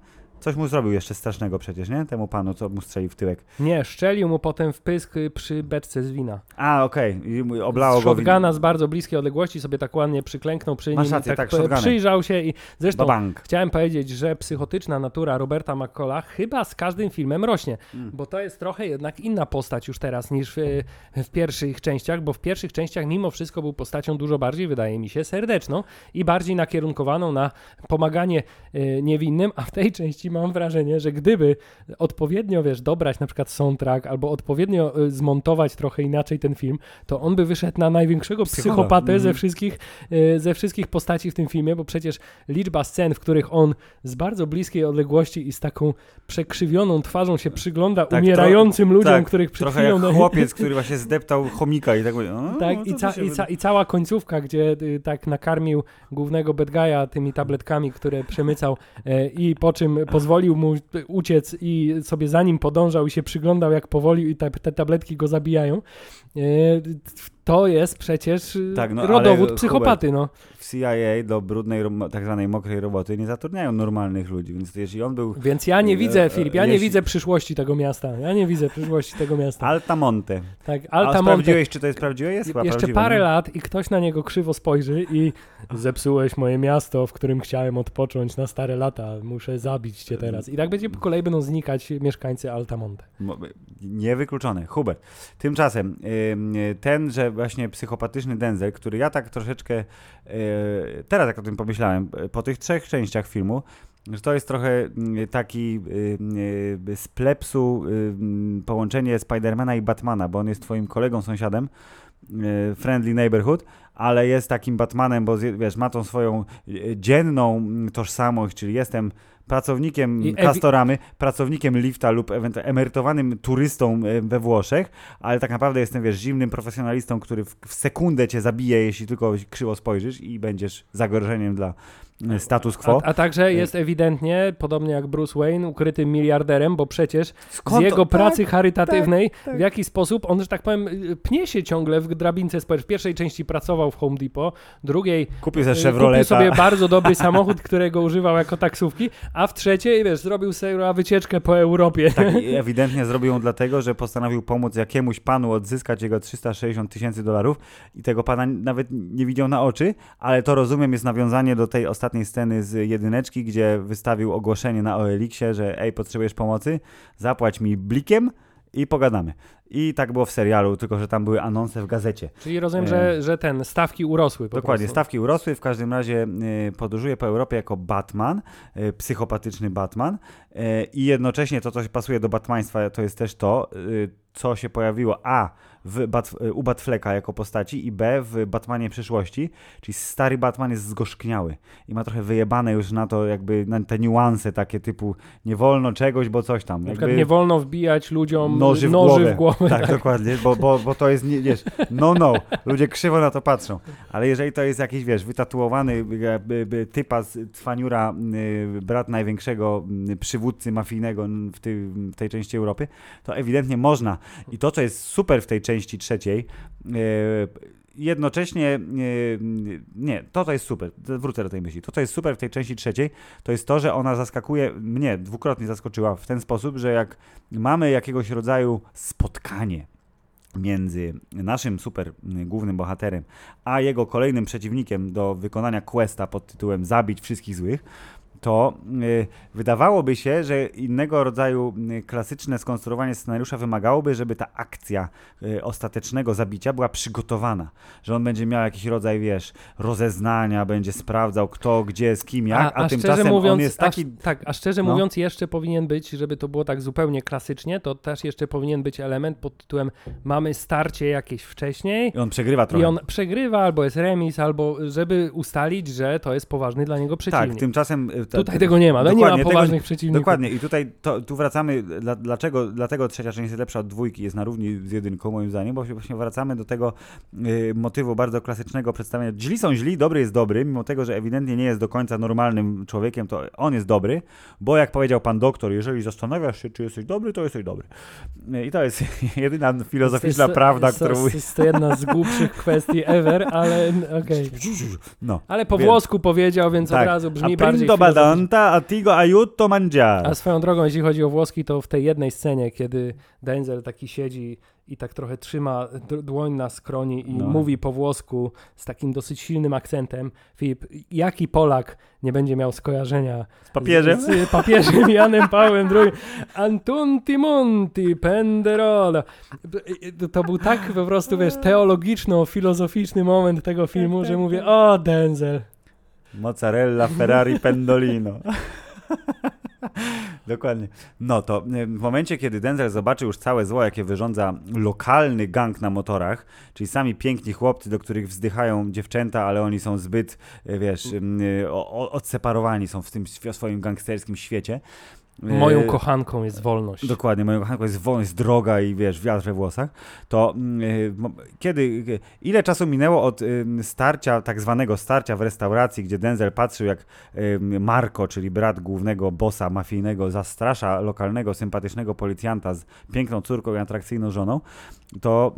[SPEAKER 1] Coś mu zrobił jeszcze strasznego przecież, nie? Temu panu, co mu strzelił w tyłek.
[SPEAKER 2] Nie, szczelił mu potem w pysk y, przy beczce z wina.
[SPEAKER 1] A, okej. I Oblało
[SPEAKER 2] z
[SPEAKER 1] go.
[SPEAKER 2] shotguna z bardzo bliskiej odległości sobie tak ładnie przyklęknął przy nim.
[SPEAKER 1] Masz
[SPEAKER 2] i
[SPEAKER 1] rację,
[SPEAKER 2] tak,
[SPEAKER 1] tak, shotgunem.
[SPEAKER 2] przyjrzał się i zresztą
[SPEAKER 1] Bank.
[SPEAKER 2] chciałem powiedzieć, że psychotyczna natura Roberta McCalla chyba z każdym filmem rośnie,
[SPEAKER 1] Mm.
[SPEAKER 2] bo to jest trochę jednak inna postać już teraz niż w, w pierwszych częściach, bo w pierwszych częściach mimo wszystko był postacią dużo bardziej, wydaje mi się, serdeczną i bardziej nakierunkowaną na pomaganie e, niewinnym, a w tej części mam wrażenie, że gdyby odpowiednio, wiesz, dobrać na przykład soundtrack albo odpowiednio e, zmontować trochę inaczej ten film, to on by wyszedł na największego psychopatę ze
[SPEAKER 1] Mhm.
[SPEAKER 2] wszystkich, e, ze wszystkich postaci w tym filmie, bo przecież liczba scen, w których on z bardzo bliskiej odległości i z taką przekrzywioną twarzą się przygląda
[SPEAKER 1] Tak,
[SPEAKER 2] umierającym ludziom,
[SPEAKER 1] tak,
[SPEAKER 2] których przed
[SPEAKER 1] Trochę
[SPEAKER 2] chwilą...
[SPEAKER 1] jak chłopiec, który <laughs> właśnie zdeptał chomika i tak mówi,
[SPEAKER 2] Tak,
[SPEAKER 1] no
[SPEAKER 2] i, ca- i, ca- i cała końcówka, gdzie y, tak nakarmił głównego bad tymi tabletkami, które przemycał e, i po czym pozwolił mu uciec i sobie za nim podążał i się przyglądał jak powoli te, te tabletki go zabijają. To jest przecież y,
[SPEAKER 1] Tak, no,
[SPEAKER 2] rodowód
[SPEAKER 1] Hubert,
[SPEAKER 2] psychopaty, no.
[SPEAKER 1] W CIA do brudnej, tak zwanej mokrej roboty nie zatrudniają normalnych ludzi, więc jeśli on był
[SPEAKER 2] Więc ja nie
[SPEAKER 1] E,
[SPEAKER 2] widzę,
[SPEAKER 1] e,
[SPEAKER 2] Filip, ja nie
[SPEAKER 1] jeśli-
[SPEAKER 2] widzę przyszłości tego miasta. Ja nie widzę przyszłości tego miasta.
[SPEAKER 1] Altamonte.
[SPEAKER 2] Tak,
[SPEAKER 1] A
[SPEAKER 2] Altamonte.
[SPEAKER 1] sprawdziłeś, czy to jest prawdziwe? Jest chyba
[SPEAKER 2] Jeszcze
[SPEAKER 1] prawdziwe,
[SPEAKER 2] parę
[SPEAKER 1] nie?
[SPEAKER 2] lat i ktoś na niego krzywo spojrzy i zepsułeś moje miasto, w którym chciałem odpocząć na stare lata. Muszę zabić cię teraz. I tak będzie po kolei będą znikać mieszkańcy Altamonte.
[SPEAKER 1] Mo- Niewykluczone. Hubert. Tymczasem ym, ten, że właśnie psychopatyczny Denzel, który ja tak troszeczkę yy, teraz jak o tym pomyślałem, y, po tych trzech częściach filmu, że to jest trochę mm, taki yy, z plepsu połączenie Spidermana i Batmana, bo on jest twoim kolegą, sąsiadem, friendly neighborhood, ale jest takim Batmanem, bo wiesz, ma tą swoją dzienną mm, tożsamość, czyli jestem pracownikiem
[SPEAKER 2] I
[SPEAKER 1] Castoramy, pracownikiem lifta lub emerytowanym turystą e, we Włoszech, ale tak naprawdę jestem, wiesz, zimnym profesjonalistą, który w, w sekundę cię zabije, jeśli tylko krzywo spojrzysz i będziesz zagrożeniem dla e, status quo.
[SPEAKER 2] A, a także jest ewidentnie, podobnie jak Bruce Wayne, ukrytym miliarderem, bo przecież
[SPEAKER 1] Skąd
[SPEAKER 2] z jego pracy charytatywnej,
[SPEAKER 1] tak.
[SPEAKER 2] w jaki sposób on, że tak powiem, pnie się ciągle w drabince społecznej. W pierwszej części pracował w Home Depot, drugiej
[SPEAKER 1] Kupił ze
[SPEAKER 2] kupił sobie bardzo dobry samochód, którego używał jako taksówki, a w trzeciej, wiesz, zrobił sobie wycieczkę po Europie.
[SPEAKER 1] Tak, <laughs> ewidentnie zrobił ją dlatego, że postanowił pomóc jakiemuś panu odzyskać jego 360 tysięcy dolarów i tego pana nawet nie widział na oczy, ale to rozumiem jest nawiązanie do tej ostatniej sceny z jedyneczki, gdzie wystawił ogłoszenie na OLX-ie, że ej, potrzebujesz pomocy, zapłać mi blikiem i pogadamy. I tak było w serialu, tylko że tam były anonse w gazecie.
[SPEAKER 2] Czyli rozumiem,
[SPEAKER 1] E.
[SPEAKER 2] że, że ten, stawki urosły po
[SPEAKER 1] Dokładnie,
[SPEAKER 2] prostu.
[SPEAKER 1] stawki urosły, w każdym razie y, podróżuje po Europie jako Batman, y, psychopatyczny Batman i jednocześnie to, co się pasuje do Batmaństwa, to jest też to, co się pojawiło A w Bat, u Batfleka jako postaci i B w Batmanie przyszłości, czyli stary Batman jest zgorzkniały i ma trochę wyjebane już na to jakby na te niuanse takie typu nie wolno czegoś, bo coś tam. Jakby...
[SPEAKER 2] nie wolno wbijać ludziom
[SPEAKER 1] Noży w
[SPEAKER 2] noży w głowę.
[SPEAKER 1] Tak, dokładnie, bo, bo, bo to jest, nie, wiesz, no, no, ludzie krzywo na to patrzą, ale jeżeli to jest jakiś, wiesz, wytatuowany y, y, y, typa z Cwaniura, brat największego przywódcy mafijnego w, ty, w tej części Europy, to ewidentnie można. I to, co jest super w tej części trzeciej, jednocześnie, y, nie, to to jest super, wrócę do tej myśli, to co jest super w tej części trzeciej, to jest to, że ona zaskakuje, mnie dwukrotnie zaskoczyła w ten sposób, że jak mamy jakiegoś rodzaju spotkanie między naszym super głównym bohaterem, a jego kolejnym przeciwnikiem do wykonania questa pod tytułem Zabić wszystkich złych, to y, wydawałoby się, że innego rodzaju y, klasyczne skonstruowanie scenariusza wymagałoby, żeby ta akcja y, ostatecznego zabicia była przygotowana. Że on będzie miał jakiś rodzaj, wiesz, rozeznania, będzie sprawdzał kto, gdzie, z kim, jak, a, tymczasem on jest taki...
[SPEAKER 2] a, tak, a szczerze
[SPEAKER 1] no.
[SPEAKER 2] mówiąc, jeszcze powinien być, żeby to było tak zupełnie klasycznie, to też jeszcze powinien być element pod tytułem mamy starcie jakieś wcześniej
[SPEAKER 1] I on przegrywa trochę.
[SPEAKER 2] i on przegrywa, albo jest remis, albo żeby ustalić, że to jest poważny dla niego przeciwnik.
[SPEAKER 1] Tak, tymczasem
[SPEAKER 2] Tutaj tego nie ma, no nie ma
[SPEAKER 1] Dokładnie, tego-
[SPEAKER 2] poważnych przeciwników.
[SPEAKER 1] Dokładnie i tutaj to, tu wracamy, dla, dlaczego, dlatego trzecia część jest lepsza od dwójki, jest na równi z jedynką moim zdaniem, bo właśnie wracamy do tego y, motywu bardzo klasycznego przedstawienia. Źli są źli, dobry jest dobry, mimo tego, że ewidentnie nie jest do końca normalnym człowiekiem, to on jest dobry, bo jak powiedział pan doktor, jeżeli zastanawiasz się, czy jesteś dobry, to jesteś dobry. Y, I to jest <laughs> jedyna filozoficzna
[SPEAKER 2] jest-
[SPEAKER 1] prawda,
[SPEAKER 2] jest-
[SPEAKER 1] którą...
[SPEAKER 2] Jest to jedna z głupszych <laughs> kwestii ever, ale okej. <laughs>
[SPEAKER 1] No.
[SPEAKER 2] Ale po włosku powiedział, więc od razu brzmi
[SPEAKER 1] a
[SPEAKER 2] bardziej
[SPEAKER 1] prindo badanta, a tigo aiuto mangiare.
[SPEAKER 2] A swoją drogą, jeśli chodzi o włoski, to w tej jednej scenie, kiedy Denzel taki siedzi i tak trochę trzyma dłoń na skroni i
[SPEAKER 1] No.
[SPEAKER 2] mówi po włosku z takim dosyć silnym akcentem, Filip, jaki Polak nie będzie miał skojarzenia
[SPEAKER 1] Z papieżem?
[SPEAKER 2] z, z papieżem Janem Pawłem II? Antunti Monti Penderola. To był tak po prostu, wiesz, teologiczno-filozoficzny moment tego filmu, że mówię, o Denzel.
[SPEAKER 1] Mozzarella Ferrari <laughs> Pendolino. Dokładnie. No to y, w momencie, kiedy Denzel zobaczył już całe zło, jakie wyrządza lokalny gang na motorach, czyli sami piękni chłopcy, do których wzdychają dziewczęta, ale oni są zbyt, y, wiesz, o- odseparowani są w tym swoim gangsterskim świecie. Y,
[SPEAKER 2] Moją kochanką jest wolność.
[SPEAKER 1] Dokładnie, moją kochanką jest wolność, droga i wiesz, wiatr we włosach. To y, kiedy, y, ile czasu minęło od y, starcia, tak zwanego starcia w restauracji, gdzie Denzel patrzył jak y, Marco, czyli brat głównego bossa mafijnego, zastrasza lokalnego, sympatycznego policjanta z piękną córką i atrakcyjną żoną, to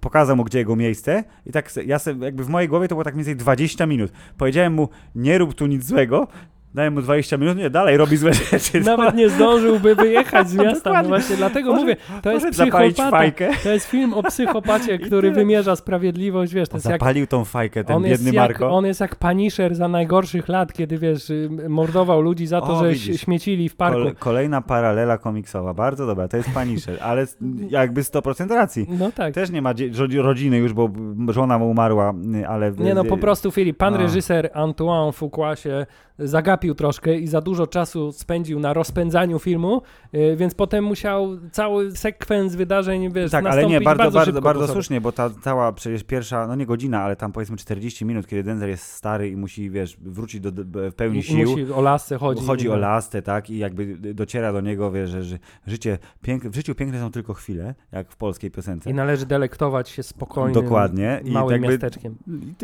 [SPEAKER 1] pokazał mu, gdzie jego miejsce i tak ja se, jakby w mojej głowie to było tak mniej więcej 20 minut. Powiedziałem mu, nie rób tu nic złego, dałem mu 20 minut, nie, dalej robi złe rzeczy. <laughs>
[SPEAKER 2] Nawet nie zdążyłby wyjechać z miasta. No właśnie dlatego
[SPEAKER 1] Może-
[SPEAKER 2] mówię, to jest psychopata. To jest film o psychopacie, <laughs> który wymierza sprawiedliwość, wiesz, to jest jak
[SPEAKER 1] Zapalił tą fajkę, ten biedny
[SPEAKER 2] jak,
[SPEAKER 1] Marko.
[SPEAKER 2] on jest jak Punisher za najgorszych lat, kiedy wiesz, mordował ludzi za to,
[SPEAKER 1] O,
[SPEAKER 2] że
[SPEAKER 1] widzisz.
[SPEAKER 2] śmiecili w parku.
[SPEAKER 1] Kole, kolejna paralela komiksowa, bardzo dobra, to jest Punisher, ale jakby 100% racji.
[SPEAKER 2] No tak.
[SPEAKER 1] Też nie ma rodziny już, bo żona mu umarła, ale...
[SPEAKER 2] Nie no, po prostu Filip, pan
[SPEAKER 1] No.
[SPEAKER 2] reżyser Antoine Fuqua się zagapił troszkę i za dużo czasu spędził na rozpędzaniu filmu, y, więc potem musiał cały sekwens wydarzeń, wiesz,
[SPEAKER 1] Tak, ale nie, bardzo,
[SPEAKER 2] bardzo,
[SPEAKER 1] bardzo, bardzo słusznie, bo ta cała przecież pierwsza, no nie godzina, ale tam powiedzmy 40 minut, kiedy Denzel jest stary i musi, wiesz, wrócić do, w pełni
[SPEAKER 2] I,
[SPEAKER 1] sił.
[SPEAKER 2] musi o lasce chodzi.
[SPEAKER 1] Chodzi o
[SPEAKER 2] No.
[SPEAKER 1] lastę, tak, i jakby dociera do niego, wiesz, że, że życie, pięk, w życiu piękne są tylko chwile, jak w polskiej piosence.
[SPEAKER 2] I należy delektować się spokojnym,
[SPEAKER 1] Dokładnie. I
[SPEAKER 2] małym
[SPEAKER 1] jakby-
[SPEAKER 2] miasteczkiem.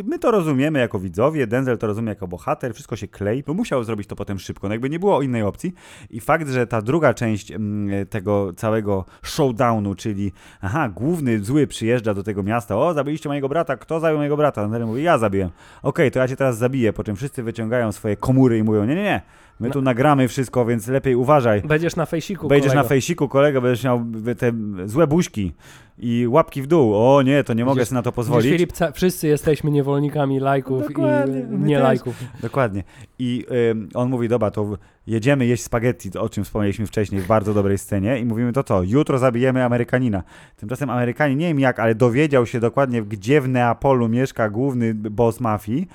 [SPEAKER 1] My to rozumiemy jako widzowie, Denzel to rozumie jako bohater, wszystko się klei, bo musiał zrobić to potem szybko, no jakby nie było innej opcji. I fakt, że ta druga część mm, tego całego showdownu, czyli aha, główny zły przyjeżdża do tego miasta, o, zabiliście mojego brata, kto zabił mojego brata? Denzel mówi, ja zabiłem. Okej, to ja cię teraz zabiję, po czym wszyscy wyciągają swoje komury i mówią, nie, nie, nie, my tu nagramy wszystko, więc lepiej uważaj.
[SPEAKER 2] Będziesz na fejsiku,
[SPEAKER 1] Wejdziesz na
[SPEAKER 2] kolego.
[SPEAKER 1] fejsiku, kolego, będziesz miał te złe buźki i łapki w dół. O nie, to nie mogę sobie na to pozwolić.
[SPEAKER 2] Filip, wszyscy jesteśmy niewolnikami lajków
[SPEAKER 1] Dokładnie,
[SPEAKER 2] i nie lajków.
[SPEAKER 1] Dokładnie. I ym, on mówi, dobra, to jedziemy jeść spaghetti, o czym wspomnieliśmy wcześniej w bardzo dobrej scenie i mówimy to co, jutro zabijemy Amerykanina. Tymczasem Amerykanin, nie wiem jak, ale dowiedział się dokładnie, gdzie w Neapolu mieszka główny boss mafii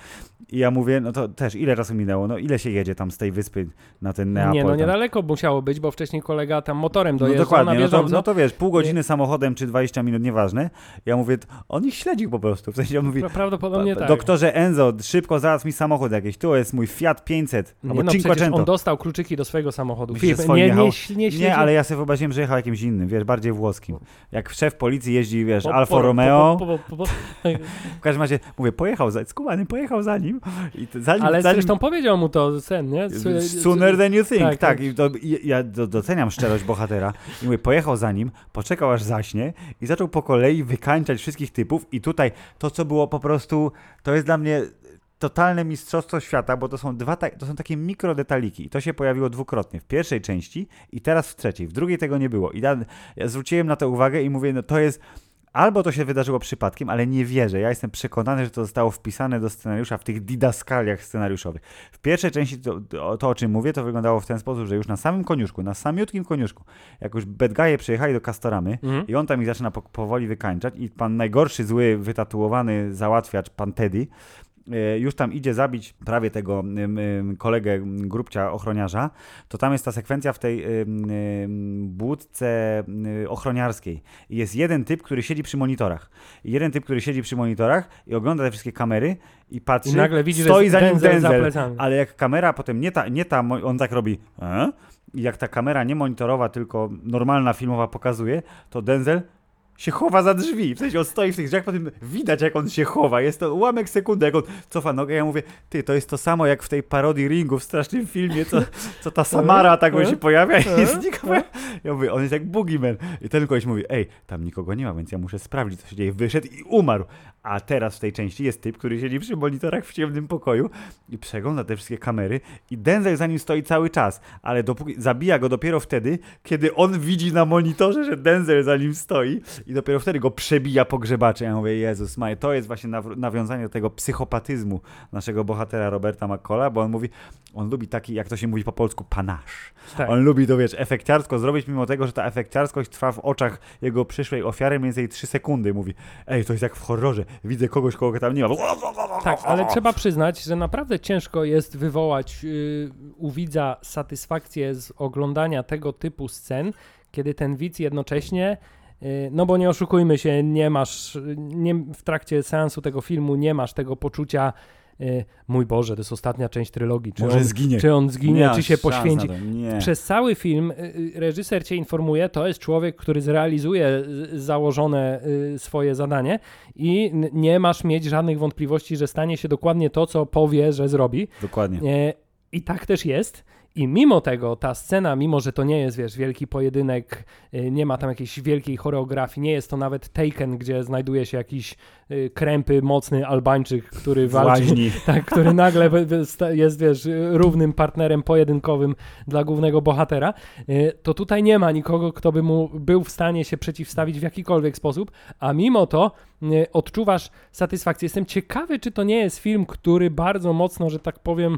[SPEAKER 1] i ja mówię, no to też ile czasu minęło, no ile się jedzie tam z tej wyspy na ten Neapol?
[SPEAKER 2] Nie, no niedaleko musiało być, bo wcześniej kolega tam motorem
[SPEAKER 1] No
[SPEAKER 2] dojeżdżał
[SPEAKER 1] dokładnie,
[SPEAKER 2] na
[SPEAKER 1] no to, no to wiesz, pół godziny samochodem czy 20 minut, nieważne. Ja mówię, on ich śledził po prostu. W sensie on mówi,
[SPEAKER 2] Pra- Prawdopodobnie tak.
[SPEAKER 1] doktorze Enzo, szybko załatw mi samochód jakiś. Tu jest mój Fiat 500
[SPEAKER 2] Nie,
[SPEAKER 1] albo
[SPEAKER 2] no przecież
[SPEAKER 1] Cinquecento.
[SPEAKER 2] on dostał kluczyki do swojego samochodu.
[SPEAKER 1] Że
[SPEAKER 2] Filip, nie,
[SPEAKER 1] jechał?
[SPEAKER 2] nie, nie, nie,
[SPEAKER 1] ale ja sobie wyobraziłem, że jechał jakimś innym, wiesz, bardziej włoskim. Jak szef policji jeździ, wiesz,
[SPEAKER 2] Po-
[SPEAKER 1] Alfa
[SPEAKER 2] po-
[SPEAKER 1] Romeo,
[SPEAKER 2] po- <laughs>
[SPEAKER 1] w każdym razie, mówię, pojechał za, skubany, pojechał za nim i t- zanim,
[SPEAKER 2] Ale
[SPEAKER 1] zanim
[SPEAKER 2] zresztą powiedział mu to sen, nie?
[SPEAKER 1] Sooner than you think,
[SPEAKER 2] tak,
[SPEAKER 1] tak.
[SPEAKER 2] tak.
[SPEAKER 1] I to, i, ja do, doceniam szczerość bohatera. I mówię, pojechał za nim, poczekał aż zaśnie i zaczął po kolei wykańczać wszystkich typów. I tutaj to, co było po prostu, to jest dla mnie totalne mistrzostwo świata, bo to są dwa, ta, to są takie mikrodetaliki. I to się pojawiło dwukrotnie. W pierwszej części i teraz w trzeciej. W drugiej tego nie było. I ja, ja zwróciłem na to uwagę i mówię, no to jest Albo to się wydarzyło przypadkiem, ale nie wierzę. Ja jestem przekonany, że to zostało wpisane do scenariusza w tych didaskaliach scenariuszowych. W pierwszej części to, to, to, o czym mówię, to wyglądało w ten sposób, że już na samym koniuszku, na samiutkim koniuszku, jak już Bedgaje przyjechali do Kastoramy
[SPEAKER 2] Mhm.
[SPEAKER 1] i on tam ich zaczyna po, powoli wykańczać i pan najgorszy, zły, wytatuowany załatwiacz, pan Teddy, już tam idzie zabić prawie tego kolegę m, grubcia ochroniarza, to tam jest ta sekwencja w tej budce ochroniarskiej. Jest jeden typ, który siedzi przy monitorach. Jeden typ, który siedzi przy monitorach i ogląda te wszystkie kamery i patrzy,
[SPEAKER 2] I nagle widzi,
[SPEAKER 1] stoi za nim
[SPEAKER 2] Denzel za
[SPEAKER 1] Denzel,
[SPEAKER 2] plecami.
[SPEAKER 1] ale jak kamera potem nie ta, nie ta on tak robi, e? jak ta kamera nie monitorowa, tylko normalna filmowa pokazuje, to Denzel się chowa za drzwi. W sensie on stoi w tych drzwiach, potem widać jak on się chowa. Jest to ułamek sekundy, jak on cofa nogę. Ja mówię, ty, to jest to samo jak w tej parodii Ringu w strasznym filmie, co, co ta Samara tak się pojawia <laughs> i jest nikogo. Ja mówię, on jest jak Boogeyman. I ten koleś mówi, ej, tam nikogo nie ma, więc ja muszę sprawdzić, co się dzieje. Wyszedł i umarł. A teraz w tej części jest typ, który siedzi przy monitorach w ciemnym pokoju i przegląda te wszystkie kamery i Denzel za nim stoi cały czas, ale dopóki, zabija go dopiero wtedy, kiedy on widzi na monitorze, że Denzel za nim stoi i dopiero wtedy go przebija po grzebacze. Ja mówię, Jezus Maja, to jest właśnie naw- nawiązanie do tego psychopatyzmu naszego bohatera Roberta McCalla, bo on mówi, on lubi taki, jak to się mówi po polsku, panasz.
[SPEAKER 2] Tak.
[SPEAKER 1] On lubi to, wiesz, efekciarsko zrobić, mimo tego, że ta efekciarskość trwa w oczach jego przyszłej ofiary mniej więcej 3 sekundy. Mówi, ej, to jest jak w horrorze, widzę kogoś, kogo tam nie ma.
[SPEAKER 2] Tak, ale trzeba przyznać, że naprawdę ciężko jest wywołać yy, u widza satysfakcję z oglądania tego typu scen, kiedy ten widz jednocześnie, yy, no bo nie oszukujmy się, nie masz, nie, w trakcie seansu tego filmu nie masz tego poczucia, mój Boże, to jest ostatnia część trylogii, czy,
[SPEAKER 1] Może
[SPEAKER 2] on,
[SPEAKER 1] zginie.
[SPEAKER 2] czy on zginie,
[SPEAKER 1] Nie
[SPEAKER 2] czy się poświęci.
[SPEAKER 1] Nie.
[SPEAKER 2] Przez cały film y, y, reżyser cię informuje, to jest człowiek, który zrealizuje y, założone y, swoje zadanie i nie masz mieć żadnych wątpliwości, że stanie się dokładnie to, co powie, że zrobi.
[SPEAKER 1] Dokładnie.
[SPEAKER 2] I tak też jest. I mimo tego ta scena, mimo że to nie jest, wiesz, wielki pojedynek, y, nie ma tam jakiejś wielkiej choreografii, nie jest to nawet Taken, gdzie znajduje się jakiś y, krępy, mocny Albańczyk, który walczy, <laughs> tak, który nagle jest, wiesz, równym partnerem pojedynkowym dla głównego bohatera, y, to tutaj nie ma nikogo, kto by mu był w stanie się przeciwstawić w jakikolwiek sposób, a mimo to odczuwasz satysfakcję. Jestem ciekawy, czy to nie jest film, który bardzo mocno, że tak powiem,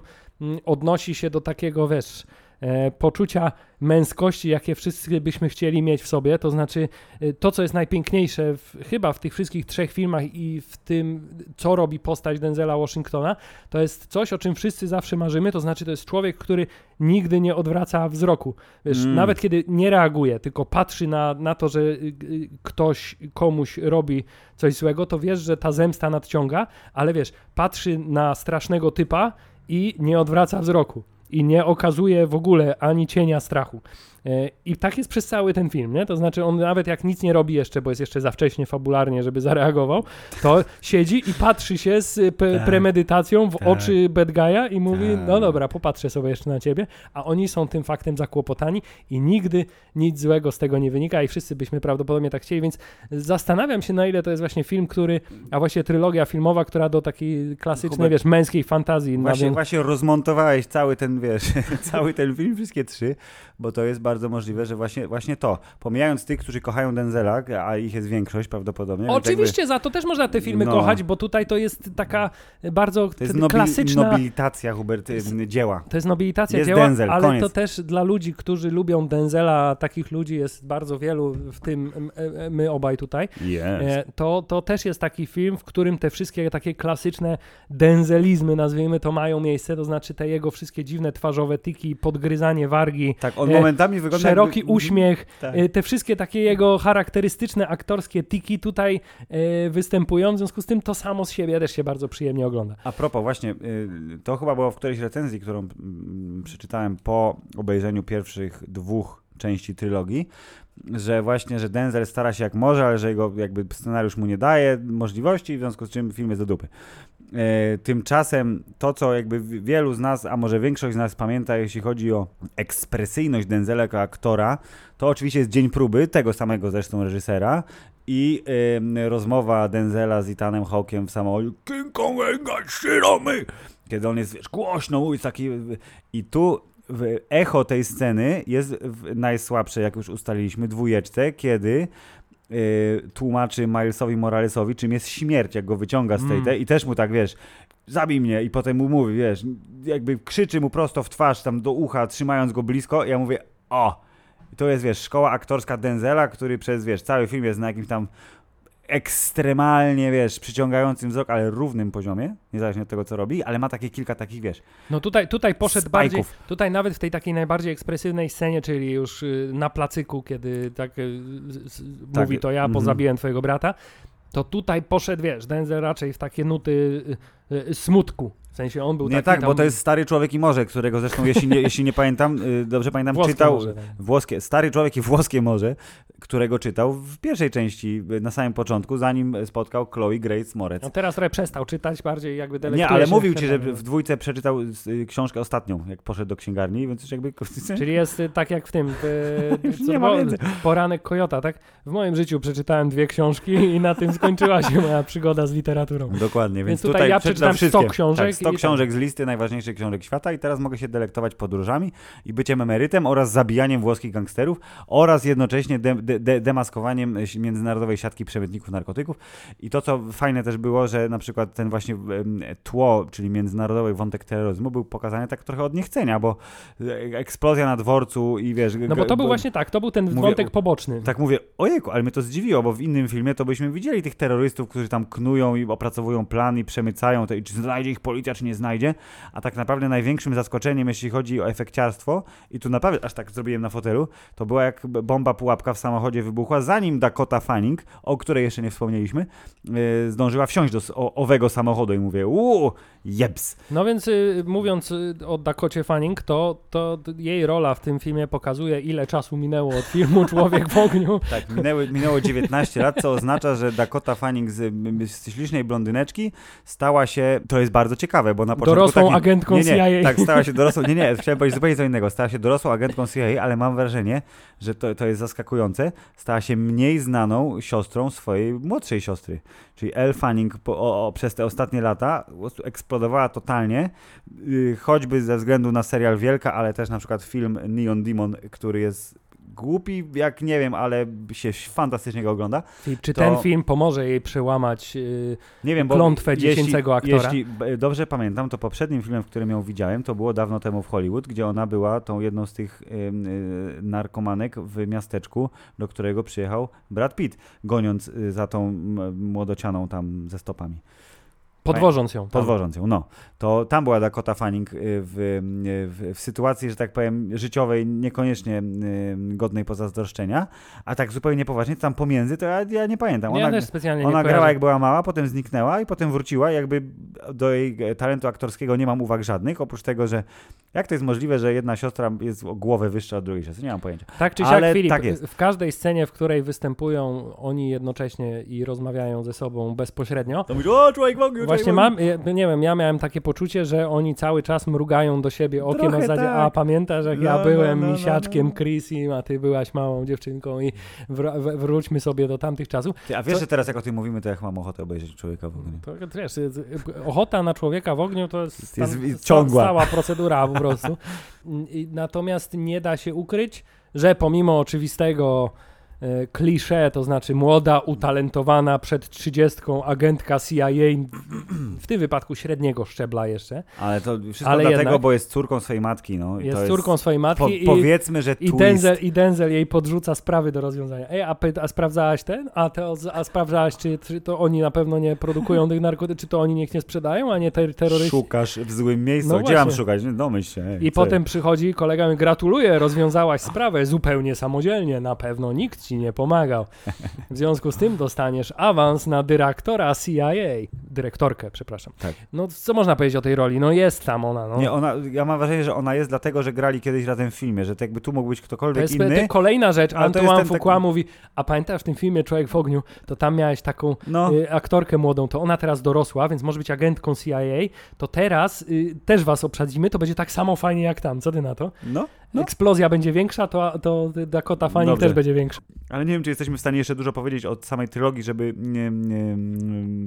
[SPEAKER 2] odnosi się do takiego, wiesz, e, poczucia męskości, jakie wszyscy byśmy chcieli mieć w sobie. To znaczy, e, to, co jest najpiękniejsze w, chyba w tych wszystkich trzech filmach i w tym, co robi postać Denzela Washingtona, to jest coś, o czym wszyscy zawsze marzymy. To znaczy, to jest człowiek, który nigdy nie odwraca wzroku. Wiesz,
[SPEAKER 1] Mm.
[SPEAKER 2] nawet kiedy nie reaguje, tylko patrzy na, na to, że y, y, ktoś komuś robi coś złego, to wiesz, że ta zemsta nadciąga, ale wiesz, patrzy na strasznego typa i nie odwraca wzroku. I nie okazuje w ogóle ani cienia strachu. E, I tak jest przez cały ten film, nie? To znaczy on nawet jak nic nie robi jeszcze, bo jest jeszcze za wcześnie fabularnie, żeby zareagował, to <laughs> siedzi i patrzy się z e,
[SPEAKER 1] Tak.
[SPEAKER 2] premedytacją w
[SPEAKER 1] Tak.
[SPEAKER 2] oczy bad guy'a i mówi,
[SPEAKER 1] Tak.
[SPEAKER 2] no dobra, popatrzę sobie jeszcze na ciebie, a oni są tym faktem zakłopotani i nigdy nic złego z tego nie wynika i wszyscy byśmy prawdopodobnie tak chcieli, więc zastanawiam się na ile to jest właśnie film, który, a właśnie trylogia filmowa, która do takiej klasycznej, wiesz, męskiej fantazji
[SPEAKER 1] Właśnie, właśnie rozmontowałeś cały ten, wiesz, <laughs> cały ten film, wszystkie trzy, bo to jest bardzo możliwe, że właśnie, właśnie to, pomijając tych, którzy kochają Denzela, a ich jest większość prawdopodobnie.
[SPEAKER 2] Oczywiście, za to też można te filmy
[SPEAKER 1] No.
[SPEAKER 2] kochać, bo tutaj to jest taka bardzo
[SPEAKER 1] Jakby, to jest nobil,
[SPEAKER 2] klasyczna...
[SPEAKER 1] nobilitacja, Hubert, y, dzieła.
[SPEAKER 2] To jest nobilitacja
[SPEAKER 1] Jest
[SPEAKER 2] dzieła,
[SPEAKER 1] Denzel,
[SPEAKER 2] ale
[SPEAKER 1] koniec.
[SPEAKER 2] to też dla ludzi, którzy lubią Denzela, takich ludzi jest bardzo wielu, w tym m- e, my obaj tutaj,
[SPEAKER 1] Jest.
[SPEAKER 2] e, to, to też jest taki film, w którym te wszystkie takie klasyczne denzelizmy, nazwijmy to, mają miejsce, to znaczy te jego wszystkie dziwne twarzowe tiki, podgryzanie wargi,
[SPEAKER 1] Tak, on
[SPEAKER 2] e,
[SPEAKER 1] momentami wygląda
[SPEAKER 2] szeroki
[SPEAKER 1] jakby...
[SPEAKER 2] uśmiech,
[SPEAKER 1] Tak.
[SPEAKER 2] e, te wszystkie takie jego charakterystyczne aktorskie tiki tutaj e, występują, w związku z tym to samo z siebie też się bardzo przyjemnie ogląda.
[SPEAKER 1] A propos, właśnie, y, to chyba było w którejś recenzji, którą mm, przeczytałem po obejrzeniu pierwszych dwóch części trylogii, że właśnie, że Denzel stara się jak może, ale że jego jakby scenariusz mu nie daje możliwości, w związku z czym film jest do dupy. E, Tymczasem to, co jakby wi- wielu z nas, a może większość z nas pamięta, jeśli chodzi o ekspresyjność Denzela jako aktora, to oczywiście jest Dzień Próby, tego samego zresztą reżysera i ym, rozmowa Denzela z Ethanem Hawkiem w samolocie King Kong me! Kiedy on jest, wiesz, głośno mówi taki... I tu echo tej sceny jest najsłabsze, jak już ustaliliśmy, dwójeczce, kiedy y, tłumaczy Milesowi Moralesowi, czym jest śmierć, jak go wyciąga z tej,
[SPEAKER 2] Mm.
[SPEAKER 1] tej i też mu tak, wiesz, zabij mnie i potem mu mówi, wiesz, jakby krzyczy mu prosto w twarz, tam do ucha, trzymając go blisko i ja mówię, o! To jest, wiesz, szkoła aktorska Denzela, który przez, wiesz, cały film jest na jakimś tam ekstremalnie, wiesz, przyciągającym wzrok, ale równym poziomie, niezależnie od tego, co robi, ale ma takie kilka takich, wiesz,
[SPEAKER 2] No tutaj, tutaj poszedł
[SPEAKER 1] Spajków.
[SPEAKER 2] bardziej, tutaj nawet w tej takiej najbardziej ekspresywnej scenie, czyli już y, na placyku, kiedy tak y,
[SPEAKER 1] Tak,
[SPEAKER 2] mówi to ja
[SPEAKER 1] mhm.
[SPEAKER 2] pozabiłem twojego brata, to tutaj poszedł, wiesz, Denzel raczej w takie nuty y, y, smutku. W sensie on był
[SPEAKER 1] Nie
[SPEAKER 2] taki
[SPEAKER 1] tak,
[SPEAKER 2] tam
[SPEAKER 1] bo to jest Stary Człowiek i Morze, którego zresztą, jeśli nie, jeśli nie pamiętam, y, dobrze pamiętam,
[SPEAKER 2] włoskie
[SPEAKER 1] czytał
[SPEAKER 2] może, tak.
[SPEAKER 1] włoskie, Stary Człowiek i Włoskie Morze, którego czytał w pierwszej części, y, na samym początku, zanim spotkał Chloe Grace Moretz.
[SPEAKER 2] No teraz trochę przestał czytać, bardziej jakby
[SPEAKER 1] Nie,
[SPEAKER 2] delektuje
[SPEAKER 1] ale
[SPEAKER 2] się
[SPEAKER 1] mówił ci, że w dwójce przeczytał y, książkę ostatnią, jak poszedł do księgarni, więc już jakby... <laughs>
[SPEAKER 2] Czyli jest tak jak w tym, w, <laughs>
[SPEAKER 1] nie ma.
[SPEAKER 2] Poranek Kojota, tak? W moim życiu przeczytałem dwie książki i na tym skończyła się moja przygoda z literaturą.
[SPEAKER 1] Dokładnie, więc,
[SPEAKER 2] Więc tutaj
[SPEAKER 1] tutaj
[SPEAKER 2] ja
[SPEAKER 1] przeczytam
[SPEAKER 2] przeczytałem
[SPEAKER 1] wszystkie.
[SPEAKER 2] 100 książek
[SPEAKER 1] Tak, 100
[SPEAKER 2] i
[SPEAKER 1] książek z listy najważniejszych książek świata i teraz mogę się delektować podróżami i byciem emerytem oraz zabijaniem włoskich gangsterów oraz jednocześnie de, de, de, demaskowaniem międzynarodowej siatki przemytników narkotyków. I to, co fajne też było, że na przykład ten właśnie tło, czyli międzynarodowy wątek terroryzmu był pokazany tak trochę od niechcenia, bo e, eksplozja na dworcu i wiesz...
[SPEAKER 2] No bo to był
[SPEAKER 1] bo-
[SPEAKER 2] właśnie tak, to był ten
[SPEAKER 1] Mówię
[SPEAKER 2] wątek poboczny.
[SPEAKER 1] tak mówię, ojejku, ale mnie to zdziwiło, bo w innym filmie to byśmy widzieli tych terrorystów, którzy tam knują i opracowują plan i przemycają to i czy znajdzie ich policja, czy nie znajdzie, a tak naprawdę największym zaskoczeniem, jeśli chodzi o efekciarstwo i tu naprawdę aż tak zrobiłem na fotelu, to była jak bomba pułapka w samochodzie wybuchła, zanim Dakota Fanning, o której jeszcze nie wspomnieliśmy, yy, zdążyła wsiąść do owego samochodu i mówię, uuu, jeps.
[SPEAKER 2] No więc y, mówiąc y, o Dakocie Fanning, to, to jej rola w tym filmie pokazuje, ile czasu minęło od filmu <laughs> Człowiek w ogniu.
[SPEAKER 1] Tak, minęły, minęło 19 lat, co oznacza, że Dakota Fanning z, z ślicznej blondyneczki stała się, to jest bardzo ciekawe, bo na początku...
[SPEAKER 2] Dorosłą
[SPEAKER 1] takim-
[SPEAKER 2] agentką
[SPEAKER 1] nie, nie,
[SPEAKER 2] CIA.
[SPEAKER 1] Tak, stała się dorosłą, nie, nie, chciałem powiedzieć zupełnie co innego, stała się dorosłą agentką CIA, ale mam wrażenie, że to, to jest zaskakujące, stała się mniej znaną siostrą swojej młodszej siostry, czyli Elle Fanning po, o, o, przez te ostatnie lata prostu eksplodowała totalnie, yy, choćby ze względu na serial Wielka, ale też na przykład film Neon Demon, który jest głupi, jak nie wiem, ale się fantastycznie go ogląda.
[SPEAKER 2] I czy
[SPEAKER 1] to-
[SPEAKER 2] ten film pomoże jej przełamać y,
[SPEAKER 1] Nie wiem, bo
[SPEAKER 2] Klątwę dziecięcego aktora.
[SPEAKER 1] jeśli dobrze pamiętam, to poprzednim filmem, w którym ją widziałem, to było dawno temu w Hollywood, gdzie ona była tą jedną z tych ym, y, narkomanek w miasteczku, do którego przyjechał Brad Pitt, goniąc y, za tą młodocianą tam ze stopami.
[SPEAKER 2] Podwożąc ją.
[SPEAKER 1] Podwożąc ją, no. To tam była Dakota Fanning y, w, y, w, w sytuacji, że tak powiem, życiowej, niekoniecznie y, godnej pozazdroszczenia, a tak zupełnie poważnie, tam pomiędzy, to ja, ja nie pamiętam. Ona,
[SPEAKER 2] nie
[SPEAKER 1] ona grała
[SPEAKER 2] kojarzę.
[SPEAKER 1] jak była mała, potem zniknęła i potem wróciła. Jakby do jej e, talentu aktorskiego nie mam uwag żadnych, oprócz tego, że jak to jest możliwe, że jedna siostra jest o głowę wyższa od drugiej siostry? Nie mam pojęcia.
[SPEAKER 2] Tak czy
[SPEAKER 1] Ale
[SPEAKER 2] siak, Filip,
[SPEAKER 1] tak jest.
[SPEAKER 2] w każdej scenie, w której występują oni jednocześnie i rozmawiają ze sobą bezpośrednio,
[SPEAKER 1] To mówisz, o, człowiek w ogniu,
[SPEAKER 2] Właśnie mam, ja- nie wiem, ja miałem takie poczucie, że oni cały czas mrugają do siebie okiem na zasadzie,
[SPEAKER 1] tak.
[SPEAKER 2] a pamiętasz jak
[SPEAKER 1] No,
[SPEAKER 2] ja
[SPEAKER 1] no,
[SPEAKER 2] byłem
[SPEAKER 1] no, no,
[SPEAKER 2] misiaczkiem
[SPEAKER 1] no.
[SPEAKER 2] Chrissy, a ty byłaś małą dziewczynką i wr- wróćmy sobie do tamtych czasów.
[SPEAKER 1] Ty, a wiesz,
[SPEAKER 2] Co-
[SPEAKER 1] że teraz jak o tym mówimy, to jak mam ochotę obejrzeć człowieka w ogniu.
[SPEAKER 2] To, wiesz, jest- ochota na człowieka w ogniu to jest,
[SPEAKER 1] Jest
[SPEAKER 2] stan-
[SPEAKER 1] jest
[SPEAKER 2] sta-
[SPEAKER 1] ciągła.
[SPEAKER 2] stała procedura po prostu. <laughs> Natomiast nie da się ukryć, że pomimo oczywistego klisze, to znaczy młoda, utalentowana przed trzydziestką agentka CIA, w tym wypadku średniego szczebla jeszcze,
[SPEAKER 1] Ale to wszystko
[SPEAKER 2] Ale
[SPEAKER 1] dlatego,
[SPEAKER 2] jednak-
[SPEAKER 1] bo jest córką swojej matki. No, i
[SPEAKER 2] jest
[SPEAKER 1] to
[SPEAKER 2] córką swojej matki
[SPEAKER 1] Po,
[SPEAKER 2] i,
[SPEAKER 1] powiedzmy, że
[SPEAKER 2] i,
[SPEAKER 1] twist.
[SPEAKER 2] Denzel, i Denzel jej podrzuca sprawy do rozwiązania. Ej, a, a sprawdzałaś ten? A, te, a sprawdzałaś, czy, czy to oni na pewno nie produkują tych narkotyków, czy to oni niech nie sprzedają, a nie ter terroryści?
[SPEAKER 1] Szukasz w złym miejscu.
[SPEAKER 2] No
[SPEAKER 1] Gdzie mam szukać? Nie, Domyśl się. Ej,
[SPEAKER 2] I potem przychodzi kolega mi gratuluję, rozwiązałaś sprawę zupełnie samodzielnie, na pewno nikt ci nie pomagał. <laughs> W związku z tym dostaniesz awans na dyrektora CIA, dyrektorkę, przepraszam.
[SPEAKER 1] Tak.
[SPEAKER 2] No co można powiedzieć o tej roli? No jest tam ona, no.
[SPEAKER 1] Nie, ona, ja mam wrażenie, że ona jest dlatego, że grali kiedyś razem w filmie, że to jakby tu mógł być
[SPEAKER 2] To
[SPEAKER 1] ktokolwiek
[SPEAKER 2] jest
[SPEAKER 1] inny.
[SPEAKER 2] to kolejna rzecz.
[SPEAKER 1] to jest
[SPEAKER 2] Antoine Fuqua
[SPEAKER 1] taki-
[SPEAKER 2] mówi, a pamiętasz w tym filmie Człowiek w ogniu, to tam miałeś taką
[SPEAKER 1] No,
[SPEAKER 2] y, aktorkę młodą, to ona teraz dorosła, więc może być agentką CIA, to teraz y, też was obsadzimy, to będzie tak samo fajnie jak tam. Co ty na to?
[SPEAKER 1] no, no.
[SPEAKER 2] Eksplozja będzie większa, to, to Dakota Fanning
[SPEAKER 1] Dobrze.
[SPEAKER 2] też będzie większa.
[SPEAKER 1] Ale nie wiem, czy jesteśmy w stanie jeszcze dużo powiedzieć o samej trylogii, żeby nie, nie,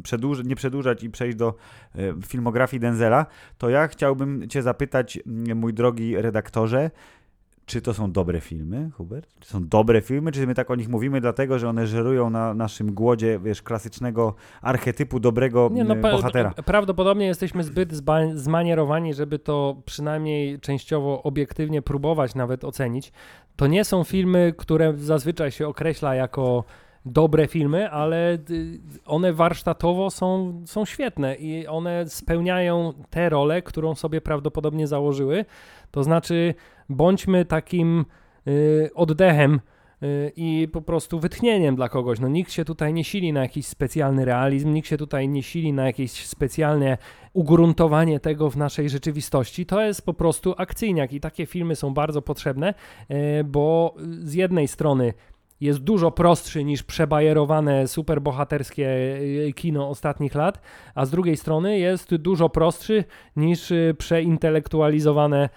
[SPEAKER 1] przedłuż, nie przedłużać i przejść do e, filmografii Denzela. To ja chciałbym Cię zapytać, mój drogi redaktorze, czy to są dobre filmy, Hubert? Czy są dobre filmy, czy my tak o nich mówimy dlatego, że one żerują na naszym głodzie, wiesz, klasycznego archetypu dobrego
[SPEAKER 2] Nie, no, pa-
[SPEAKER 1] bohatera?
[SPEAKER 2] Prawdopodobnie jesteśmy zbyt zmanierowani, żeby to przynajmniej częściowo obiektywnie próbować nawet ocenić. To nie są filmy, które zazwyczaj się określa jako dobre filmy, ale y, one warsztatowo są, są świetne i one spełniają tę rolę, którą sobie prawdopodobnie założyły. To znaczy, bądźmy takim y, oddechem y, i po prostu wytchnieniem dla kogoś. No nikt się tutaj nie sili na jakiś specjalny realizm, nikt się tutaj nie sili na jakieś specjalne ugruntowanie tego w naszej rzeczywistości. To jest po prostu akcyjniak i takie filmy są bardzo potrzebne, y, bo z jednej strony jest dużo prostszy niż przebajerowane superbohaterskie y, kino ostatnich lat, a z drugiej strony jest dużo prostszy niż y, przeintelektualizowane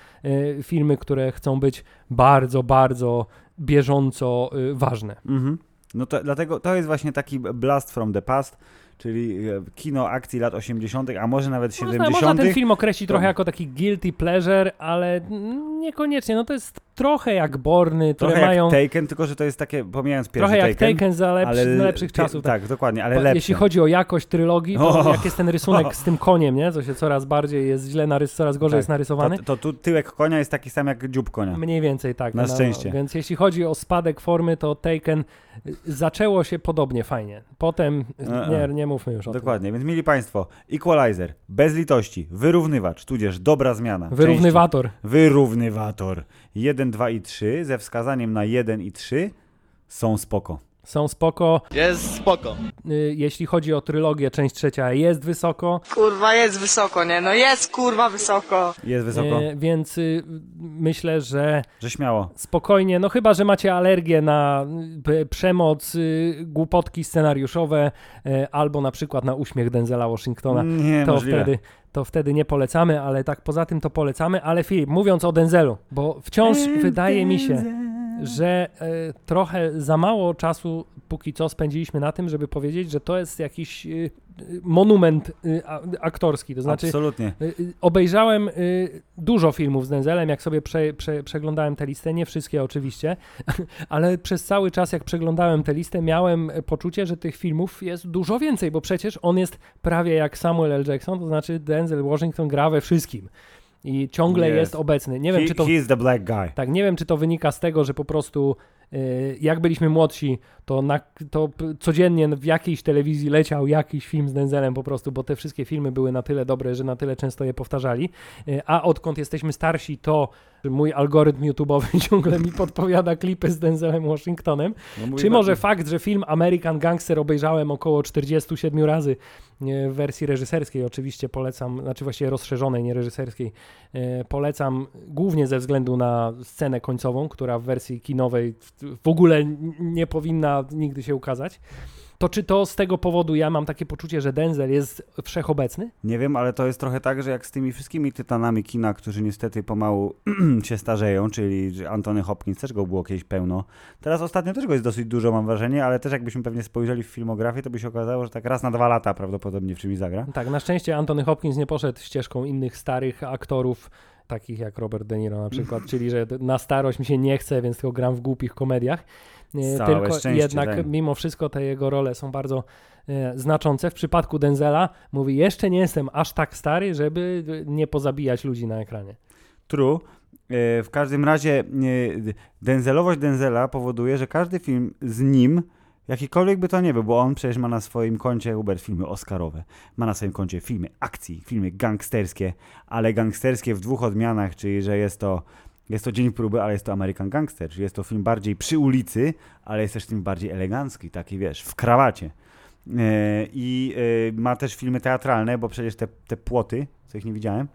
[SPEAKER 2] filmy, które chcą być bardzo, bardzo bieżąco ważne.
[SPEAKER 1] Mhm. No to dlatego to jest właśnie taki blast from the past, czyli e, kino akcji lat 80., a może nawet
[SPEAKER 2] Można,
[SPEAKER 1] 70.
[SPEAKER 2] można ten film określić
[SPEAKER 1] to-
[SPEAKER 2] trochę jako taki guilty pleasure, ale niekoniecznie. No to jest trochę jak Borny, które
[SPEAKER 1] Trochę
[SPEAKER 2] mają...
[SPEAKER 1] jak Taken, tylko że to jest takie, pomijając pierwszy
[SPEAKER 2] Trochę jak
[SPEAKER 1] Taken,
[SPEAKER 2] za lepszy,
[SPEAKER 1] ale
[SPEAKER 2] z lepszych czasów.
[SPEAKER 1] Tak, dokładnie, ale
[SPEAKER 2] Bo
[SPEAKER 1] lepsze.
[SPEAKER 2] Jeśli chodzi o jakość trylogii, to
[SPEAKER 1] O!
[SPEAKER 2] jak jest ten rysunek z tym koniem, nie? Co się coraz bardziej jest źle narys, coraz gorzej
[SPEAKER 1] Tak.
[SPEAKER 2] jest narysowany.
[SPEAKER 1] to, to tu tyłek konia jest taki sam jak dziób konia.
[SPEAKER 2] Mniej więcej tak.
[SPEAKER 1] Na szczęście.
[SPEAKER 2] Więc jeśli chodzi o spadek formy, to Taken y, zaczęło się podobnie fajnie. Potem,
[SPEAKER 1] E,
[SPEAKER 2] nie, nie mówmy już o
[SPEAKER 1] Dokładnie, więc mieli Państwo, Equalizer, bez litości, wyrównywacz, tudzież dobra zmiana.
[SPEAKER 2] tym. Wyrównywator.
[SPEAKER 1] Części. Wyrównywator. 1, 2 i 3 ze wskazaniem na 1 i 3 są spoko.
[SPEAKER 2] Są spoko.
[SPEAKER 4] Jest spoko.
[SPEAKER 2] Y, Jeśli chodzi o trylogię, część trzecia jest wysoko.
[SPEAKER 5] Kurwa, jest wysoko, nie? No jest kurwa wysoko.
[SPEAKER 1] Jest wysoko,
[SPEAKER 2] Y, Więc y, myślę, że
[SPEAKER 1] że śmiało.
[SPEAKER 2] spokojnie, no chyba, że macie alergię na y, p- przemoc, y, głupotki scenariuszowe y, albo na przykład na uśmiech Denzela Washingtona.
[SPEAKER 1] Nie,
[SPEAKER 2] to
[SPEAKER 1] możliwe.
[SPEAKER 2] wtedy, to wtedy nie polecamy, ale tak poza tym to polecamy. Ale Filip, mówiąc o Denzelu, bo wciąż wydaje mi się, że e, trochę za mało czasu póki co spędziliśmy na tym, żeby powiedzieć, że to jest jakiś e, e, monument a, aktorski. To znaczy,
[SPEAKER 1] Absolutnie.
[SPEAKER 2] obejrzałem dużo filmów z Denzelem, jak sobie prze, prze, przeglądałem tę listę, nie wszystkie oczywiście, <laughs> ale przez cały czas, jak przeglądałem tę listę, miałem poczucie, że tych filmów jest dużo więcej, bo przecież on jest prawie jak Samuel L. Jackson, to znaczy Denzel Washington gra we wszystkim. I ciągle
[SPEAKER 1] Jest.
[SPEAKER 2] jest obecny. Nie wiem,
[SPEAKER 1] He,
[SPEAKER 2] czy to
[SPEAKER 1] he is the black guy.
[SPEAKER 2] tak, nie wiem, czy to wynika z tego, że po prostu y, jak byliśmy młodsi, to, na, to codziennie w jakiejś telewizji leciał jakiś film z Denzelem po prostu, bo te wszystkie filmy były na tyle dobre, że na tyle często je powtarzali. Y, a odkąd jesteśmy starsi, to mój algorytm YouTube'owy <laughs> ciągle mi podpowiada klipy z Denzelem Washingtonem.
[SPEAKER 1] No
[SPEAKER 2] Czy
[SPEAKER 1] ba-
[SPEAKER 2] może fakt, że film American Gangster obejrzałem około 47 razy w wersji reżyserskiej, oczywiście polecam, znaczy właściwie rozszerzonej, nie reżyserskiej, e, polecam głównie ze względu na scenę końcową, która w wersji kinowej w- ogóle nie powinna nigdy się ukazać. To czy to z tego powodu ja mam takie poczucie, że Denzel jest wszechobecny?
[SPEAKER 1] Nie wiem, ale to jest trochę tak, że jak z tymi wszystkimi tytanami kina, którzy niestety pomału <clears throat> się starzeją, czyli Antony Hopkins też go było kiedyś pełno. Teraz ostatnio też go jest dosyć dużo, mam wrażenie, ale też jakbyśmy pewnie spojrzeli w filmografię, to by się okazało, że tak raz na dwa lata prawdopodobnie w czymś zagra.
[SPEAKER 2] Tak, na szczęście Anthony Hopkins nie poszedł ścieżką innych starych aktorów, takich jak Robert De Niro na przykład, <clears throat> czyli że na starość mi się nie chce, więc tylko gram w głupich komediach.
[SPEAKER 1] Całe
[SPEAKER 2] Tylko
[SPEAKER 1] szczęście,
[SPEAKER 2] jednak
[SPEAKER 1] tak.
[SPEAKER 2] mimo wszystko te jego role są bardzo e, znaczące. W przypadku Denzela mówi, jeszcze nie jestem aż tak stary, żeby nie pozabijać ludzi na ekranie.
[SPEAKER 1] True. E, W każdym razie e, Denzelowość Denzela powoduje, że każdy film z nim, jakikolwiek by to nie był, bo on przecież ma na swoim koncie Hubert filmy oscarowe, ma na swoim koncie filmy akcji, filmy gangsterskie, ale gangsterskie w dwóch odmianach, czyli że jest to jest to dzień próby, ale jest to American Gangster, czyli jest to film bardziej przy ulicy, ale jest też film bardziej elegancki, taki wiesz, w krawacie. E, I e, ma też filmy teatralne, bo przecież te, te płoty, co ich nie widziałem,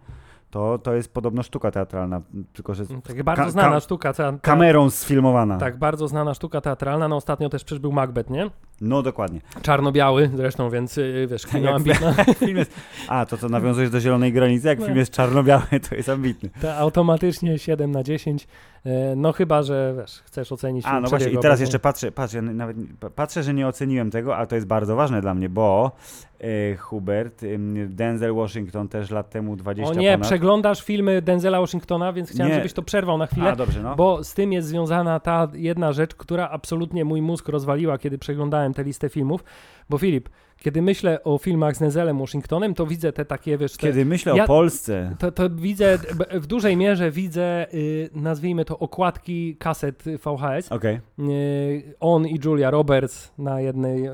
[SPEAKER 1] to, to jest podobno sztuka teatralna, tylko że
[SPEAKER 2] Tak bardzo znana
[SPEAKER 1] ka-
[SPEAKER 2] sztuka. Te, te,
[SPEAKER 1] kamerą sfilmowana.
[SPEAKER 2] Tak, bardzo znana sztuka teatralna. No ostatnio też przecież był Macbeth, nie?
[SPEAKER 1] No dokładnie.
[SPEAKER 2] Czarno-biały zresztą, więc y, wiesz, kino <laughs> ambitne. <laughs>
[SPEAKER 1] film jest... A, to co nawiązujesz do zielonej granicy, jak
[SPEAKER 2] No.
[SPEAKER 1] film jest czarno-biały, to jest ambitny.
[SPEAKER 2] To automatycznie 7 na 10. E, No chyba, że wiesz, chcesz ocenić
[SPEAKER 1] A, no właśnie, i teraz jeszcze patrzę, patrzę, nawet patrzę, że nie oceniłem tego, ale to jest bardzo ważne dla mnie, bo e, Hubert, Denzel Washington też lat temu 20
[SPEAKER 2] O nie,
[SPEAKER 1] ponad.
[SPEAKER 2] przeglądasz filmy Denzela Washingtona, więc chciałem,
[SPEAKER 1] Nie.
[SPEAKER 2] żebyś to przerwał na chwilę.
[SPEAKER 1] A, dobrze, no.
[SPEAKER 2] Bo z tym jest związana ta jedna rzecz, która absolutnie mój mózg rozwaliła, kiedy przeglądałem tę listę filmów. Bo Filip, kiedy myślę o filmach z Denzelem Washingtonem, to widzę te takie, wiesz, te,
[SPEAKER 1] Kiedy myślę
[SPEAKER 2] Ja-
[SPEAKER 1] o Polsce,
[SPEAKER 2] to, to widzę, w dużej mierze widzę, y, nazwijmy to, okładki kaset VHS.
[SPEAKER 1] okej,
[SPEAKER 2] Y, on i Julia Roberts na jednej y,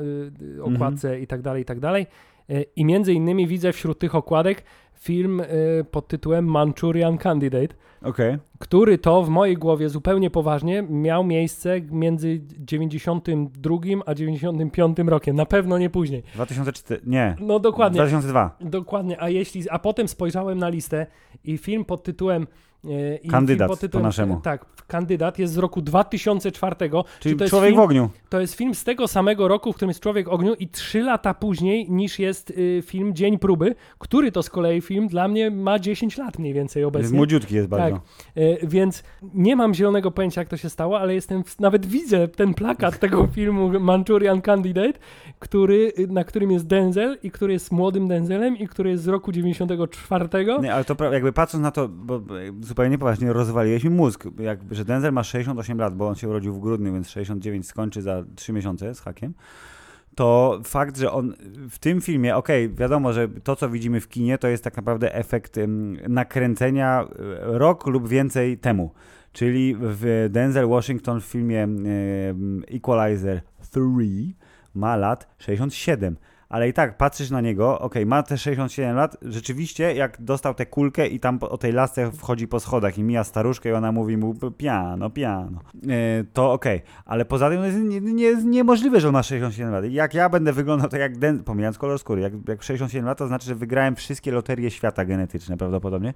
[SPEAKER 2] y, okładce i tak dalej, i tak dalej. Y, I między innymi widzę wśród tych okładek film y, pod tytułem Manchurian Candidate,
[SPEAKER 1] okej.
[SPEAKER 2] który to w mojej głowie zupełnie poważnie miał miejsce między 92 a 95 rokiem, na pewno nie później.
[SPEAKER 1] 2004, nie,
[SPEAKER 2] No dokładnie.
[SPEAKER 1] 2002.
[SPEAKER 2] Dokładnie, a jeśli, a potem spojrzałem na listę i film pod tytułem i
[SPEAKER 1] Kandydat,
[SPEAKER 2] pod tytułem,
[SPEAKER 1] po naszemu.
[SPEAKER 2] Tak, kandydat jest z roku 2004.
[SPEAKER 1] Czyli
[SPEAKER 2] to jest
[SPEAKER 1] Człowiek
[SPEAKER 2] film,
[SPEAKER 1] w ogniu.
[SPEAKER 2] To jest film z tego samego roku, w którym jest Człowiek w ogniu i trzy lata później niż jest y, film Dzień próby, który to z kolei film dla mnie ma 10 lat mniej więcej
[SPEAKER 1] Jest
[SPEAKER 2] obecnie.
[SPEAKER 1] młodziutki jest bardzo.
[SPEAKER 2] Tak. E, więc nie mam zielonego pojęcia, jak to się stało, ale jestem, nawet widzę ten plakat tego <laughs> filmu Manchurian Candidate, który, na którym jest Denzel i który jest młodym Denzelem i który jest z roku 94.
[SPEAKER 1] Nie, ale to jakby patrząc na to, bo zupełnie poważnie rozwaliłeś mi mózg, jakby, że Denzel ma 68 lat, bo on się urodził w grudniu, więc 69 skończy za 3 miesiące z hakiem. To fakt, że on w tym filmie, okej, wiadomo, że to, co widzimy w kinie, to jest tak naprawdę efekt nakręcenia e, rok lub więcej temu. Czyli w Denzel Washington w filmie Equalizer 3 ma lat 67. Ale i tak patrzysz na niego, okej, ma te 67 lat, rzeczywiście jak dostał tę kulkę i tam o tej lasce wchodzi po schodach i mija staruszkę i ona mówi mu piano, piano, e, to okej, ale poza tym jest, nie, nie, niemożliwe, że on ma 67 lat. Jak ja będę wyglądał tak jak Den, pomijając kolor skóry, jak, jak 67 lat, to znaczy, że wygrałem wszystkie loterie świata genetyczne prawdopodobnie,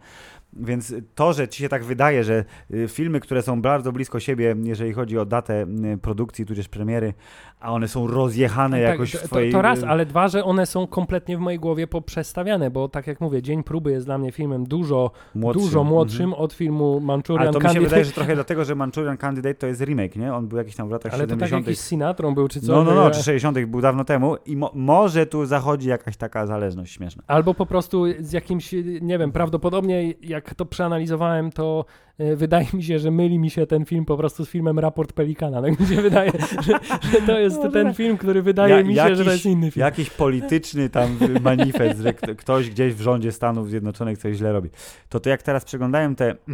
[SPEAKER 1] więc to, że ci się tak wydaje, że y, filmy, które są bardzo blisko siebie, jeżeli chodzi o datę y, produkcji, tudzież premiery, a one są rozjechane jakoś
[SPEAKER 2] tak,
[SPEAKER 1] w
[SPEAKER 2] to,
[SPEAKER 1] twojej...
[SPEAKER 2] to raz, ale dwa, że one są kompletnie w mojej głowie poprzestawiane, bo tak jak mówię, Dzień próby jest dla mnie filmem dużo,
[SPEAKER 1] młodszym.
[SPEAKER 2] dużo
[SPEAKER 1] Mhm.
[SPEAKER 2] młodszym od filmu Manchurian
[SPEAKER 1] Ale to mi się
[SPEAKER 2] Candidate.
[SPEAKER 1] wydaje, że trochę dlatego, że Manchurian Candidate to jest remake, nie? On był jakiś tam w latach
[SPEAKER 2] ale to tak
[SPEAKER 1] 70.
[SPEAKER 2] jakiś Sinatrą był, czy co?
[SPEAKER 1] no, no, no, czy 60. był dawno temu i mo- może tu zachodzi jakaś taka zależność śmieszna.
[SPEAKER 2] Albo po prostu z jakimś, nie wiem, prawdopodobnie jak to przeanalizowałem, to e, wydaje mi się, że myli mi się ten film po prostu z filmem Raport Pelikana. Tak mi się wydaje, <laughs> że, że to jest ten
[SPEAKER 1] tak.
[SPEAKER 2] film, który wydaje
[SPEAKER 1] Ja-
[SPEAKER 2] mi się, że to
[SPEAKER 1] jakiś-
[SPEAKER 2] jest inny film.
[SPEAKER 1] Jakiś polityczny tam manifest, że ktoś gdzieś w rządzie Stanów Zjednoczonych coś źle robi. To to jak teraz przeglądałem te... <clears throat>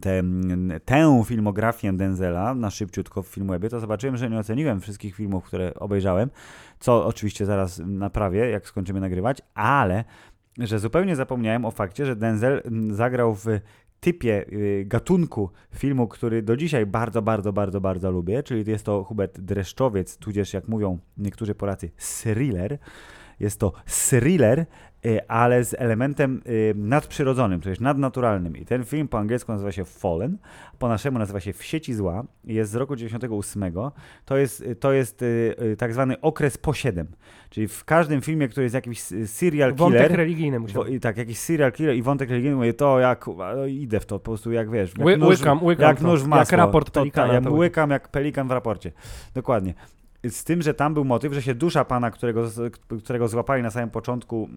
[SPEAKER 1] Te, tę filmografię Denzela na szybciutko w Filmwebie, to zobaczyłem, że nie oceniłem wszystkich filmów, które obejrzałem, co oczywiście zaraz naprawię, jak skończymy nagrywać, ale że zupełnie zapomniałem o fakcie, że Denzel mm, zagrał w typie y, gatunku filmu, który do dzisiaj bardzo, bardzo, bardzo, bardzo lubię, czyli jest to Hubert Dreszczowiec, tudzież jak mówią niektórzy Polacy, thriller. Jest to thriller, y, ale z elementem y, nadprzyrodzonym, to jest nadnaturalnym. I ten film po angielsku nazywa się Fallen, po naszemu nazywa się W sieci zła, jest z roku 98. To jest, to jest y, y, tak zwany okres po 7. Czyli w każdym filmie, który jest jakiś y, serial
[SPEAKER 2] Wątek
[SPEAKER 1] killer,
[SPEAKER 2] religijny musiał
[SPEAKER 1] tak, jakiś serial killer i wątek religijny, mówię, to jak, no, idę w to, po prostu jak wiesz, jak
[SPEAKER 2] Ły,
[SPEAKER 1] nóż,
[SPEAKER 2] łykam, łykam
[SPEAKER 1] jak
[SPEAKER 2] to,
[SPEAKER 1] nóż w
[SPEAKER 2] jak
[SPEAKER 1] masło.
[SPEAKER 2] raport
[SPEAKER 1] to,
[SPEAKER 2] Pelikana.
[SPEAKER 1] tak, ja
[SPEAKER 2] to
[SPEAKER 1] łykam jak pelikan w raporcie. Dokładnie. Z tym, że tam był motyw, że się dusza pana, którego, którego złapali na samym początku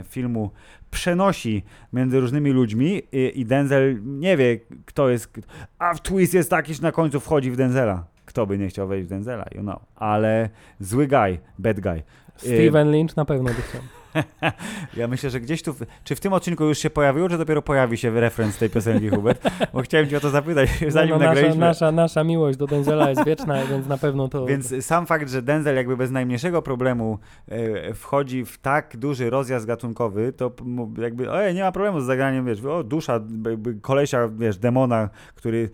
[SPEAKER 1] y, filmu, przenosi między różnymi ludźmi i, i Denzel nie wie, kto jest. A w twist jest taki, że na końcu wchodzi w Denzela. Kto by nie chciał wejść w Denzela, you know. Ale zły guy, bad guy.
[SPEAKER 2] Steven Lynch na pewno by chciał. <laughs>
[SPEAKER 1] Ja myślę, że gdzieś tu, czy w tym odcinku już się pojawiło, czy dopiero pojawi się referenc tej piosenki, Hubert? Bo chciałem cię o to zapytać, <laughs> zanim
[SPEAKER 2] no, nasza,
[SPEAKER 1] nagraliśmy.
[SPEAKER 2] nasza, nasza miłość do Denzela jest wieczna, więc na pewno to...
[SPEAKER 1] Więc sam fakt, że Denzel jakby bez najmniejszego problemu e, wchodzi w tak duży rozjazd gatunkowy, to jakby, ojej, nie ma problemu z zagraniem, wiesz, o, dusza, kolesia, wiesz, demona, który,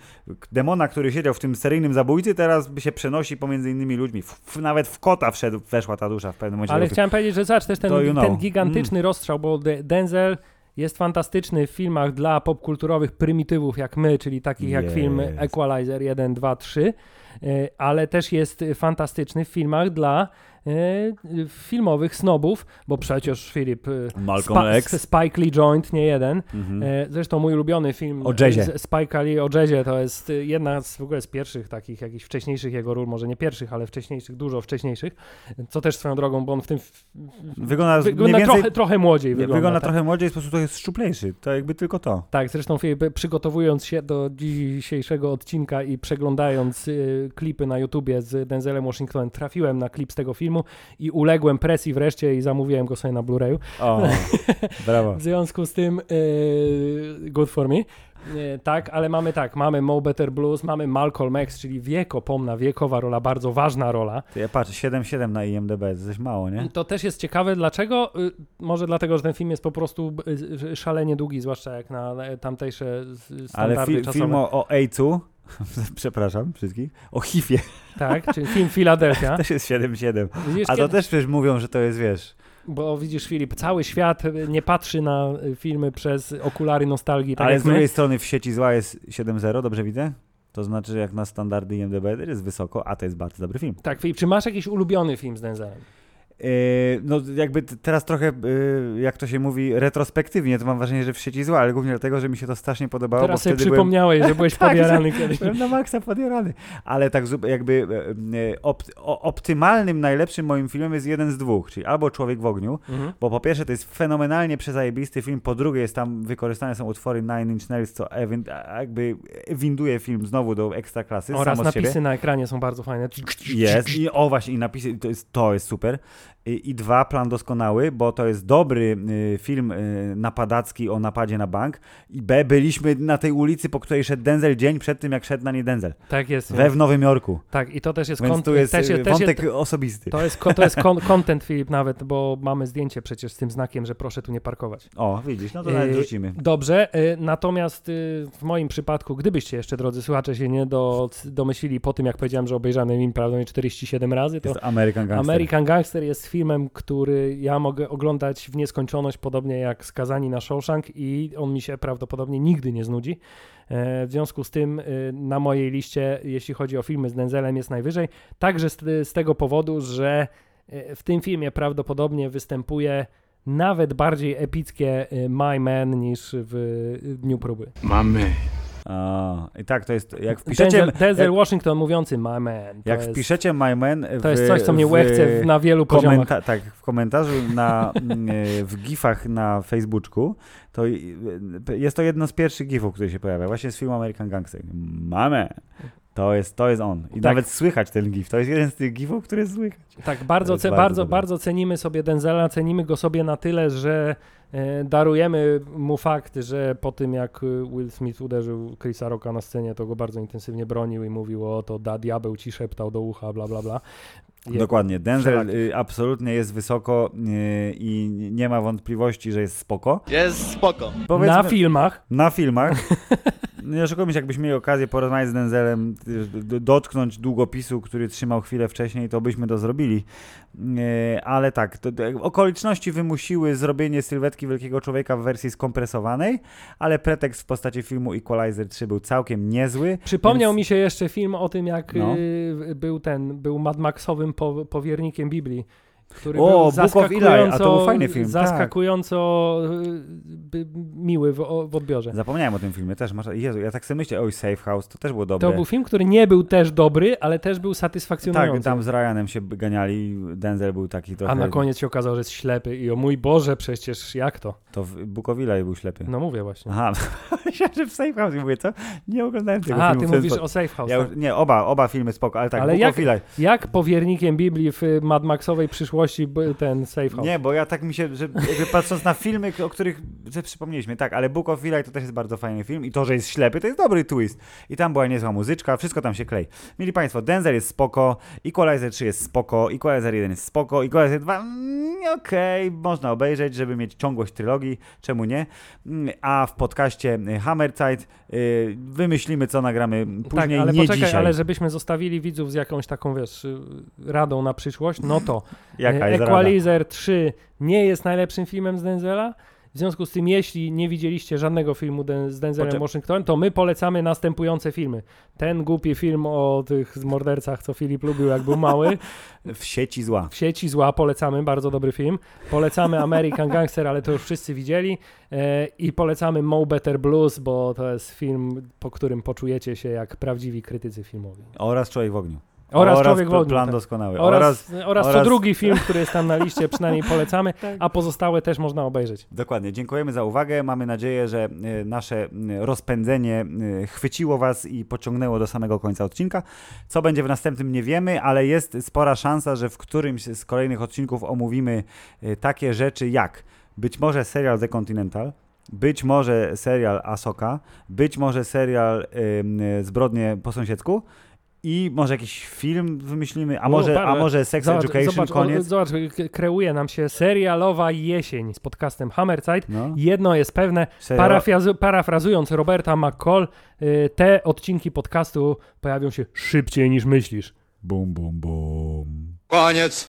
[SPEAKER 1] demona, który siedział w tym seryjnym zabójcy, teraz by się przenosi pomiędzy innymi ludźmi. W, w, nawet w kota wszedł, weszła ta dusza w pewnym momencie.
[SPEAKER 2] Ale chciałem powiedzieć, że zobacz, też ten,
[SPEAKER 1] you know.
[SPEAKER 2] Ten gigantyczny rozstrzał, bo De- Denzel jest fantastyczny w filmach dla popkulturowych prymitywów jak my, czyli takich jak
[SPEAKER 1] Jest.
[SPEAKER 2] film Equalizer 1, 2, 3, e, ale też jest fantastyczny w filmach dla filmowych snobów, bo przecież Filip e,
[SPEAKER 1] Malcolm
[SPEAKER 2] Spa-
[SPEAKER 1] X.
[SPEAKER 2] Spike Lee Joint, nie jeden.
[SPEAKER 1] Mhm.
[SPEAKER 2] E, Zresztą mój ulubiony film
[SPEAKER 1] O jazzie.
[SPEAKER 2] z Spike'a Lee o jazzie to jest e, jedna z w ogóle z pierwszych takich jakichś wcześniejszych jego ról, może nie pierwszych, ale wcześniejszych, dużo wcześniejszych, co też swoją drogą, bo on w tym w,
[SPEAKER 1] Wygląda,
[SPEAKER 2] wygląda
[SPEAKER 1] więcej,
[SPEAKER 2] trochę, trochę młodziej. Wygląda,
[SPEAKER 1] wygląda
[SPEAKER 2] tak.
[SPEAKER 1] trochę młodziej, prostu to jest szczuplejszy. To jakby tylko to.
[SPEAKER 2] Tak, zresztą Filip, przygotowując się do dzisiejszego odcinka i przeglądając klipy na YouTubie z Denzelem Washingtonem, trafiłem na klip z tego filmu i uległem presji wreszcie i zamówiłem go sobie na Blu-rayu.
[SPEAKER 1] O, <laughs> brawo.
[SPEAKER 2] W związku z tym yy, good for me. Nie, tak, ale mamy tak, mamy Mo Better Blues, mamy Malcolm X, czyli wiekopomna, wiekowa rola, bardzo ważna rola.
[SPEAKER 1] To ja patrzę, 7,7 na IMDb, to coś mało, nie?
[SPEAKER 2] To też jest ciekawe, dlaczego? Y, Może dlatego, że ten film jest po prostu y, szalenie długi, zwłaszcza jak na e, tamtejsze s-
[SPEAKER 1] Ale
[SPEAKER 2] standardy
[SPEAKER 1] fi- film o, o AIDS-u, <laughs> przepraszam wszystkich, o HIV-ie
[SPEAKER 2] Tak, czyli film Philadelphia. <laughs>
[SPEAKER 1] też jest 7,7.
[SPEAKER 2] Widzisz,
[SPEAKER 1] A to
[SPEAKER 2] kiedy-
[SPEAKER 1] też przecież mówią, że to jest, wiesz,
[SPEAKER 2] Bo widzisz, Filip, cały świat nie patrzy na filmy przez okulary nostalgii, tak
[SPEAKER 1] ale z
[SPEAKER 2] my.
[SPEAKER 1] drugiej strony w sieci zła jest 7,0, dobrze widzę? To znaczy, że jak na standardy IMDb to jest wysoko, a to jest bardzo dobry film.
[SPEAKER 2] Tak, Filip, czy masz jakiś ulubiony film z Denzelem?
[SPEAKER 1] Yy, no jakby teraz trochę, yy, jak to się mówi, retrospektywnie, to mam wrażenie, że w sieci zła, ale głównie dlatego, że mi się to strasznie podobało,
[SPEAKER 2] Teraz
[SPEAKER 1] bo
[SPEAKER 2] sobie
[SPEAKER 1] wtedy byłem,
[SPEAKER 2] przypomniałeś, że byłeś <laughs>
[SPEAKER 1] Tak,
[SPEAKER 2] podjarany kiedyś.
[SPEAKER 1] byłem na maksa podjarany. Ale tak jakby yy, opt- o- optymalnym, najlepszym moim filmem jest jeden z dwóch, czyli albo Człowiek w ogniu,
[SPEAKER 2] Mhm.
[SPEAKER 1] bo po pierwsze to jest fenomenalnie przezajebisty film, po drugie jest tam wykorzystane są utwory Nine Inch Nails, co jakby winduje film znowu do ekstraklasy
[SPEAKER 2] Oraz
[SPEAKER 1] z siebie.
[SPEAKER 2] napisy na ekranie są bardzo fajne.
[SPEAKER 1] Jest. I o właśnie, i napisy, to jest, to jest super. I, dwa, plan doskonały, bo to jest dobry y, film y, napadacki o napadzie na bank. I B, byliśmy na tej ulicy, po której szedł Denzel dzień przed tym, jak szedł na nie Denzel.
[SPEAKER 2] Tak jest.
[SPEAKER 1] We w Nowym Jorku.
[SPEAKER 2] Tak, i to też jest
[SPEAKER 1] Więc tu jest,
[SPEAKER 2] też
[SPEAKER 1] y,
[SPEAKER 2] też jest,
[SPEAKER 1] osobisty.
[SPEAKER 2] to jest, to jest <laughs> content, Filip, nawet, bo mamy zdjęcie przecież z tym znakiem, że proszę tu nie parkować.
[SPEAKER 1] O, widzisz, no to nawet
[SPEAKER 2] Y,
[SPEAKER 1] wrzucimy.
[SPEAKER 2] Dobrze, natomiast w moim przypadku, gdybyście jeszcze, drodzy słuchacze, się nie do, domyślili po tym, jak powiedziałem, że obejrzałem film prawdopodobnie 47 razy, to
[SPEAKER 1] Jest American Gangster.
[SPEAKER 2] American Gangster jest filmem, który ja mogę oglądać w nieskończoność, podobnie jak Skazani na Shawshank i on mi się prawdopodobnie nigdy nie znudzi. E, W związku z tym y, na mojej liście, jeśli chodzi o filmy z Denzelem, jest najwyżej. Także z, z tego powodu, że y, w tym filmie prawdopodobnie występuje nawet bardziej epickie My Man niż w Dniu Próby.
[SPEAKER 4] Mamy.
[SPEAKER 1] O, I tak, to jest, jak wpiszecie...
[SPEAKER 2] Denzel, Washington mówiący My Man.
[SPEAKER 1] Jak
[SPEAKER 2] jest,
[SPEAKER 1] wpiszecie My Man w,
[SPEAKER 2] to jest coś, co mnie łechce na wielu poziomach.
[SPEAKER 1] tak, w komentarzu na, <laughs> mm, e, w gifach na Facebooku, to e, jest to jedno z pierwszych gifów, które się pojawia, właśnie z filmu American Gangster. Mamy! To jest, to jest on. I
[SPEAKER 2] Tak.
[SPEAKER 1] nawet słychać ten gif. To jest jeden z tych gifów, które słychać.
[SPEAKER 2] Tak, bardzo, ce,
[SPEAKER 1] bardzo
[SPEAKER 2] bardzo, bardzo cenimy sobie Denzela, cenimy go sobie na tyle, że darujemy mu fakt, że po tym jak e, Will Smith uderzył Chrisa Rocka na scenie, to go bardzo intensywnie bronił i mówił o to, da diabeł ci szeptał do ucha, bla, bla, bla.
[SPEAKER 1] Dokładnie. Denzel
[SPEAKER 2] wszelaki.
[SPEAKER 1] y, absolutnie jest wysoko y, i nie ma wątpliwości, że jest spoko.
[SPEAKER 4] Jest spoko.
[SPEAKER 1] Powiedzmy,
[SPEAKER 2] Na filmach,
[SPEAKER 1] na filmach. <laughs> Nie oszukujmy się, jakbyśmy mieli okazję porozmawiać z Denzelem, y, dotknąć długopisu, który trzymał chwilę wcześniej, to byśmy to zrobili. Ale tak, to, okoliczności wymusiły zrobienie sylwetki wielkiego człowieka w wersji skompresowanej, ale pretekst w postaci filmu Equalizer 3 był całkiem niezły.
[SPEAKER 2] przypomniał
[SPEAKER 1] Więc-
[SPEAKER 2] mi się jeszcze film o tym, jak
[SPEAKER 1] No.
[SPEAKER 2] był ten, był Mad Maxowym po, powiernikiem Biblii. Który
[SPEAKER 1] O,
[SPEAKER 2] był
[SPEAKER 1] Book of Eli, a to był fajny film, tak.
[SPEAKER 2] Zaskakująco y, by- miły w, w odbiorze.
[SPEAKER 1] Zapomniałem o tym filmie też. Masz, Jezu, ja tak sobie myślę, oj, Safe House, to też było dobre.
[SPEAKER 2] To był film, który nie był też dobry, ale też był satysfakcjonujący.
[SPEAKER 1] tak, tam z Ryanem się ganiali, Denzel był taki trochę...
[SPEAKER 2] A na koniec się okazało, że jest ślepy i o mój Boże, przecież jak to?
[SPEAKER 1] To Book of Eli był ślepy.
[SPEAKER 2] No mówię właśnie.
[SPEAKER 1] Aha, <laughs> myślałem, że w Safe House mówię, co? Nie oglądałem tego
[SPEAKER 2] A,
[SPEAKER 1] filmu.
[SPEAKER 2] ty
[SPEAKER 1] w ten
[SPEAKER 2] mówisz o Safe House.
[SPEAKER 1] Ja
[SPEAKER 2] tak?
[SPEAKER 1] już, nie, oba, oba filmy spoko, ale tak,
[SPEAKER 2] Ale
[SPEAKER 1] Book
[SPEAKER 2] jak-
[SPEAKER 1] of Eli.
[SPEAKER 2] Jak powiernikiem Biblii w y, Mad Maxowej przyszłości ten Safe House?
[SPEAKER 1] Nie, bo ja tak mi się, że patrząc na filmy, o których że przypomnieliśmy, tak, ale Book of Eli to też jest bardzo fajny film i to, że jest ślepy, to jest dobry twist. I tam była niezła muzyczka, wszystko tam się klei. Mieli Państwo, Denzel jest spoko, Equalizer 3 jest spoko, Equalizer 1 jest spoko, Equalizer 2, mm, okej, można obejrzeć, żeby mieć ciągłość trylogii, czemu nie? Mm, A w podcaście y, Hammerzeit y, wymyślimy, co nagramy później,
[SPEAKER 2] tak, ale
[SPEAKER 1] nie
[SPEAKER 2] poczekaj,
[SPEAKER 1] dzisiaj.
[SPEAKER 2] ale żebyśmy zostawili widzów z jakąś taką, wiesz, y, radą na przyszłość, no to
[SPEAKER 1] Jaka jest rada?
[SPEAKER 2] Equalizer 3 nie jest najlepszym filmem z Denzela. W związku z tym, jeśli nie widzieliście żadnego filmu z Denzelem
[SPEAKER 1] Poczek-
[SPEAKER 2] Washingtonem, to my polecamy następujące filmy. Ten głupi film o tych mordercach, co Filip lubił, jak był mały. <laughs>
[SPEAKER 1] W sieci zła.
[SPEAKER 2] W sieci zła polecamy, bardzo dobry film. Polecamy American Gangster, ale to już wszyscy widzieli. E, I polecamy Mo Better Blues, bo to jest film, po którym poczujecie się jak prawdziwi krytycy filmowi.
[SPEAKER 1] Oraz Człowiek w ogniu.
[SPEAKER 2] Oraz, Człowiek w
[SPEAKER 1] pl-
[SPEAKER 2] ogniu.
[SPEAKER 1] Plan
[SPEAKER 2] tak.
[SPEAKER 1] doskonały.
[SPEAKER 2] Oraz, oraz, co
[SPEAKER 1] oraz-
[SPEAKER 2] drugi film, który jest tam na liście, przynajmniej <laughs> polecamy, a pozostałe też można obejrzeć.
[SPEAKER 1] Dokładnie. Dziękujemy za uwagę. Mamy nadzieję, że e, nasze e, rozpędzenie e, chwyciło Was i pociągnęło do samego końca odcinka. Co będzie w następnym nie wiemy, ale jest spora szansa, że w którymś z kolejnych odcinków omówimy takie rzeczy jak być może serial The Continental, być może serial Asoka, być może serial e, Zbrodnie po sąsiedzku i może jakiś film wymyślimy, a
[SPEAKER 2] O,
[SPEAKER 1] może,
[SPEAKER 2] parę.
[SPEAKER 1] a może Sex Education,
[SPEAKER 2] zobacz,
[SPEAKER 1] koniec.
[SPEAKER 2] O, zobacz, kreuje nam się serialowa jesień z podcastem Hammerzeit.
[SPEAKER 1] No,
[SPEAKER 2] Jedno jest pewne, parafrazu- parafrazując Roberta McCall, y, te odcinki podcastu pojawią się szybciej niż myślisz.
[SPEAKER 1] Bum, bum, bum.
[SPEAKER 4] Koniec.